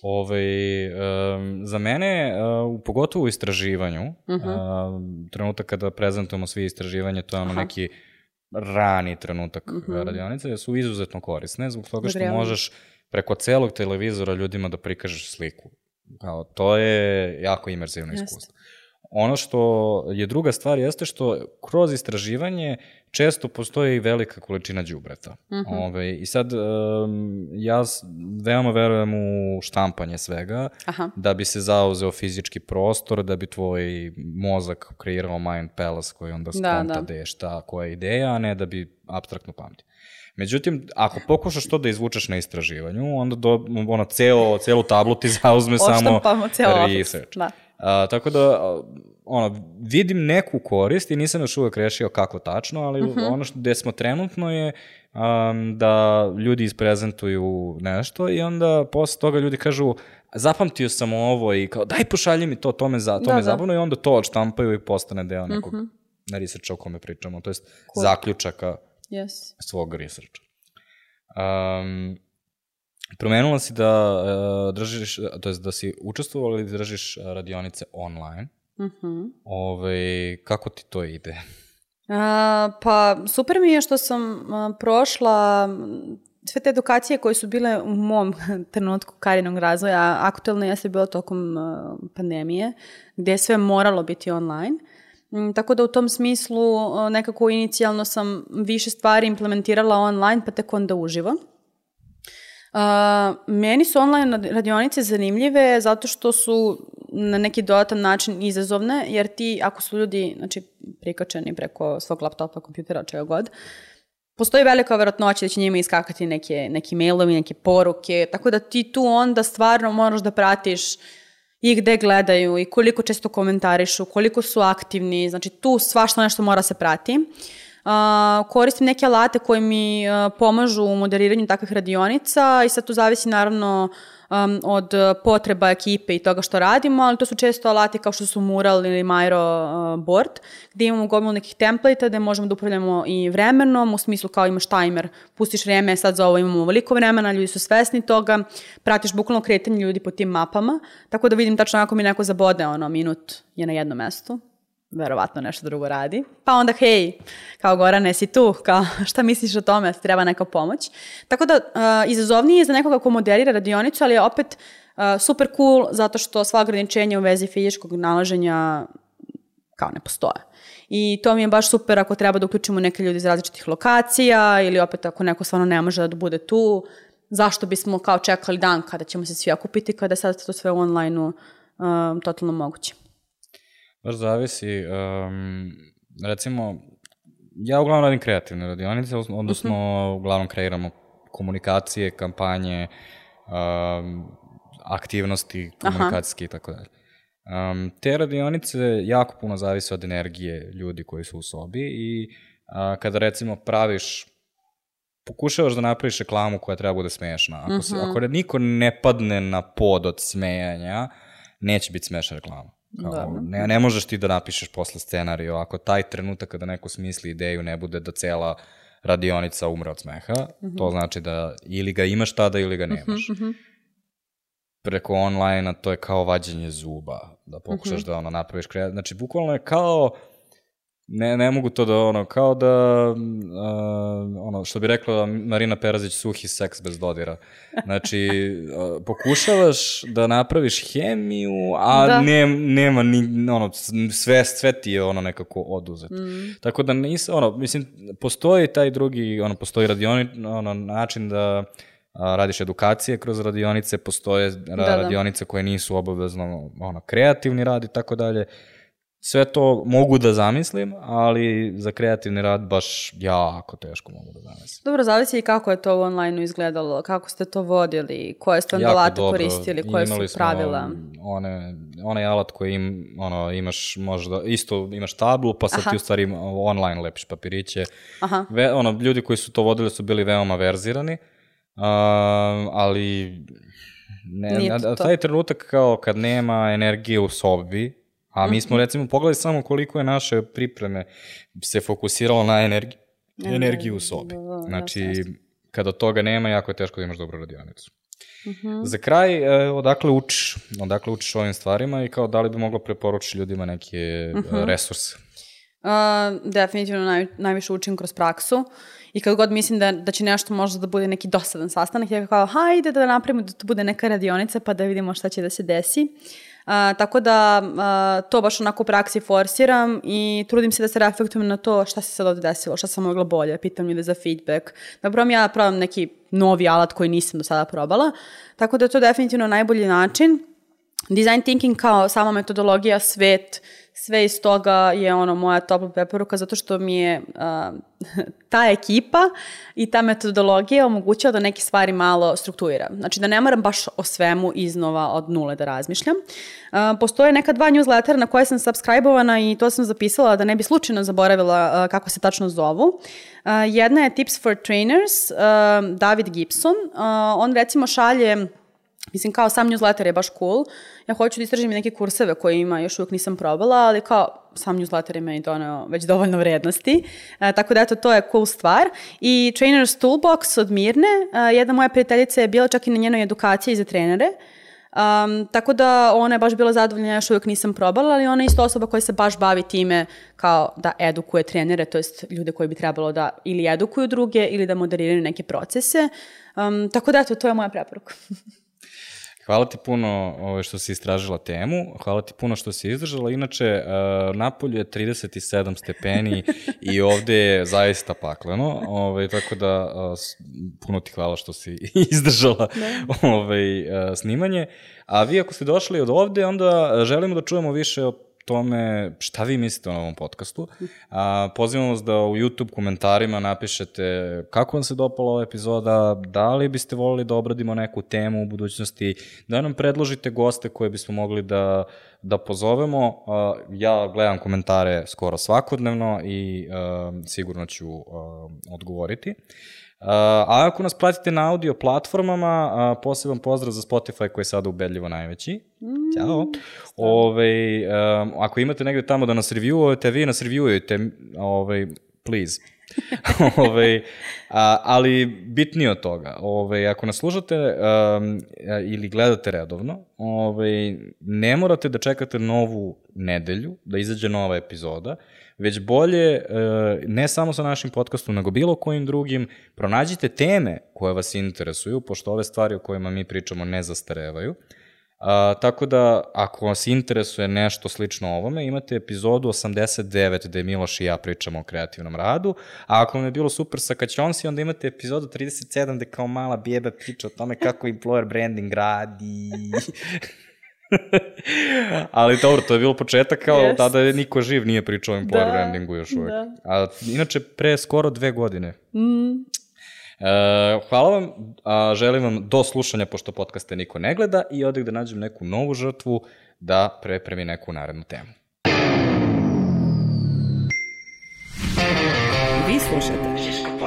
Ove, um, za mene, uh, pogotovo u istraživanju, uh -huh. uh, trenutak kada prezentujemo svi istraživanje, to je ono neki rani trenutak uh -huh. radionice, su izuzetno korisne, zbog toga što Dobre, možeš preko celog televizora ljudima da prikažeš sliku. Kao, to je jako imerzivno iskustvo. Ono što je druga stvar jeste što kroz istraživanje često postoji velika količina đubreta. Uh mhm. -huh. Ove, I sad um, ja veoma verujem u štampanje svega, Aha. da bi se zauzeo fizički prostor, da bi tvoj mozak kreirao mind palace koji onda skonta da, da. da je šta, koja je ideja, a ne da bi abstraktno pamtio. Međutim, ako pokušaš to da izvučeš na istraživanju, onda do, ono, ceo, celu tablu ti zauzme samo research. Da. A, tako da, ono, vidim neku korist i nisam još uvek rešio kako tačno, ali uh mhm. -huh. ono što gde smo trenutno je um, da ljudi isprezentuju nešto i onda posle toga ljudi kažu zapamtio sam ovo i kao daj pošalji mi to, to me, za, to da, me da. zabavno i onda to odštampaju i postane deo nekog uh. -huh. researcha o kome pričamo, to jest cool. zaključaka yes. svog researcha. Um, Promenula si da uh, držiš, to je da si učestvovala ili držiš radionice online. Uh mhm. -huh. Ove, kako ti to ide? A, pa super mi je što sam a, prošla sve te edukacije koje su bile u mom trenutku karinog razvoja, aktualno jeste bilo tokom a, pandemije, gde je sve moralo biti online. Mm, tako da u tom smislu nekako inicijalno sam više stvari implementirala online, pa tek onda uživo. Meni su online radionice zanimljive zato što su na neki dodatan način izazovne, jer ti, ako su ljudi znači, prikačeni preko svog laptopa, kompjutera, čega god, postoji velika verovatnoća da će njima iskakati neke, neki mailovi, neke poruke, tako da ti tu onda stvarno moraš da pratiš i gde gledaju i koliko često komentarišu, koliko su aktivni, znači tu svašta nešto mora se prati. Uh, Koristim neke alate koji mi uh, pomažu u moderiranju takvih radionica i sad tu zavisi naravno um, od potreba ekipe i toga što radimo, ali to su često alati kao što su Mural ili Miro uh, board, gde imamo gomilu nekih templata gde možemo da upravljamo i vremenom, u smislu kao imaš timer, pustiš vreme, sad za ovo imamo veliko vremena, ljudi su svesni toga, pratiš bukvalno kretanje ljudi po tim mapama, tako da vidim tačno ako mi neko zabode, ono, minut je na jednom mestu, verovatno nešto drugo radi. Pa onda, hej, kao Gorane, si tu, kao šta misliš o tome, treba neka pomoć. Tako da, uh, izazovnije je za nekoga ko moderira radionicu, ali je opet uh, super cool zato što sva ograničenja u vezi fizičkog nalaženja kao ne postoje. I to mi je baš super ako treba da uključimo neke ljudi iz različitih lokacija ili opet ako neko stvarno ne može da bude tu, zašto bismo kao čekali dan kada ćemo se svi okupiti kada je sad to sve u online-u um, totalno moguće. Baš zavisi. Um, recimo, ja uglavnom radim kreativne radionice, odnosno uh mhm. -huh. uglavnom kreiramo komunikacije, kampanje, um, aktivnosti komunikacijske i tako dalje. Um, te radionice jako puno zavise od energije ljudi koji su u sobi i uh, kada recimo praviš pokušavaš da napraviš reklamu koja treba bude smešna. Ako, se, mhm. -huh. ako niko ne padne na pod od smejanja, neće biti smešna reklama. Kao, ne, ne možeš ti da napišeš posle scenariju, ako taj trenutak kada neko smisli ideju ne bude da cela radionica umre od smeha, mm -hmm. to znači da ili ga imaš tada ili ga nemaš. Mm -hmm. Preko online-a to je kao vađenje zuba, da pokušaš mm -hmm. da ono napraviš kreativno. Znači, bukvalno je kao ne, ne mogu to da, ono, kao da, uh, ono, što bi rekla Marina Perazić, suhi seks bez dodira. Znači, uh, pokušavaš da napraviš hemiju, a da. ne, nema ni, ono, sve, sve ti je ono nekako oduzeto. Mm. Tako da nisam, ono, mislim, postoji taj drugi, ono, postoji radioni, ono, način da a, radiš edukacije kroz radionice, postoje da, da. radionice koje nisu obavezno ono, kreativni rad i tako dalje. Sve to mogu da zamislim, ali za kreativni rad baš jako teško mogu da zamislim. Dobro, zavisi i kako je to u online izgledalo, kako ste to vodili, koje ste onda alate koristili, koje Imali su pravila. One, onaj alat koji im, ono, imaš možda, isto imaš tablu, pa sad Aha. ti u stvari online lepiš papiriće. Aha. Ve, ono, ljudi koji su to vodili su bili veoma verzirani, uh, ali ne, a, taj trenutak kao kad nema energije u sobi, A mi smo recimo pogledali samo koliko je naše pripreme se fokusiralo na energiju, energiju u sobi. Da, da, da, znači, kada toga nema, jako je teško da imaš dobru radionicu. Uh mhm. -huh. Za kraj, e, odakle učiš? Odakle učiš ovim stvarima i kao da li bi moglo preporučiti ljudima neke uh mhm. -huh. resurse? Uh, definitivno naj, najviše učim kroz praksu i kad god mislim da, da će nešto možda da bude neki dosadan sastanak, ja kao hajde da napravimo da to bude neka radionica pa da vidimo šta će da se desi. Uh, A, tako da a, to baš onako u praksi forsiram i trudim se da se reflektujem na to šta se sad ovde desilo, šta sam mogla bolje, pitam ljude za feedback. Probam ja probam neki novi alat koji nisam do sada probala. Tako da je to definitivno najbolji način. Design thinking kao sama metodologija, svet, sve iz toga je ono moja topla preporuka zato što mi je uh, ta ekipa i ta metodologija omogućava da neke stvari malo strukturira. Znači da ne moram baš o svemu iznova od nule da razmišljam. Uh, postoje neka dva newslettera na koje sam subscribe-ovana i to sam zapisala da ne bi slučajno zaboravila uh, kako se tačno zovu. Uh, jedna je Tips for Trainers, uh, David Gibson. Uh, on recimo šalje Mislim, kao sam newsletter je baš cool. Ja hoću da istražim neke kurseve koje ima, još uvijek nisam probala, ali kao sam newsletter je meni doneo već dovoljno vrednosti. E, tako da eto, to je cool stvar. I Trainer's Toolbox od Mirne, e, jedna moja prijateljica je bila čak i na njenoj edukaciji za trenere. Um, tako da ona je baš bila zadovoljna, ja još uvijek nisam probala, ali ona je isto osoba koja se baš bavi time kao da edukuje trenere, to jest ljude koji bi trebalo da ili edukuju druge ili da moderiraju neke procese. Um, tako da eto, to je moja preporuka. Hvala ti puno ovaj, što si istražila temu, hvala ti puno što si izdržala. Inače, uh, napolju je 37 stepeni i ovde je zaista pakleno, ovaj, tako da uh, puno ti hvala što si izdržala ovaj, uh, snimanje. A vi ako ste došli od ovde, onda želimo da čujemo više o tome šta vi mislite o ovom podcastu. A, pozivam vas da u YouTube komentarima napišete kako vam se dopala ova epizoda, da li biste volili da obradimo neku temu u budućnosti, da nam predložite goste koje bismo mogli da, da pozovemo. A, ja gledam komentare skoro svakodnevno i a, sigurno ću a, odgovoriti. A ako nas pratite na audio platformama, poseban pozdrav za Spotify koji je sada ubedljivo najveći. Mm, Ćao. Ove, um, ako imate negde tamo da nas reviewujete, vi nas reviewujete, ove, please. ove, a, ali bitnije od toga, ove, ako nas slušate um, ili gledate redovno, ove, ne morate da čekate novu nedelju, da izađe nova epizoda, već bolje, e, ne samo sa našim podcastom, nego bilo kojim drugim, pronađite teme koje vas interesuju, pošto ove stvari o kojima mi pričamo ne zastarevaju. A, tako da, ako vas interesuje nešto slično ovome, imate epizodu 89 gde Miloš i ja pričamo o kreativnom radu, a ako vam je bilo super sa Kaćonsi, onda imate epizodu 37 gde kao mala bijeba priča o tome kako employer branding radi. Ali dobro, to je bilo početak, kao yes. tada je niko živ nije pričao o employer da, brandingu još uvek. Da. A inače, pre skoro dve godine. Mm. E, hvala vam, a, želim vam do slušanja, pošto podcaste niko ne gleda, i odek da nađem neku novu žrtvu da prepremi neku narednu temu. Vi slušate Žiško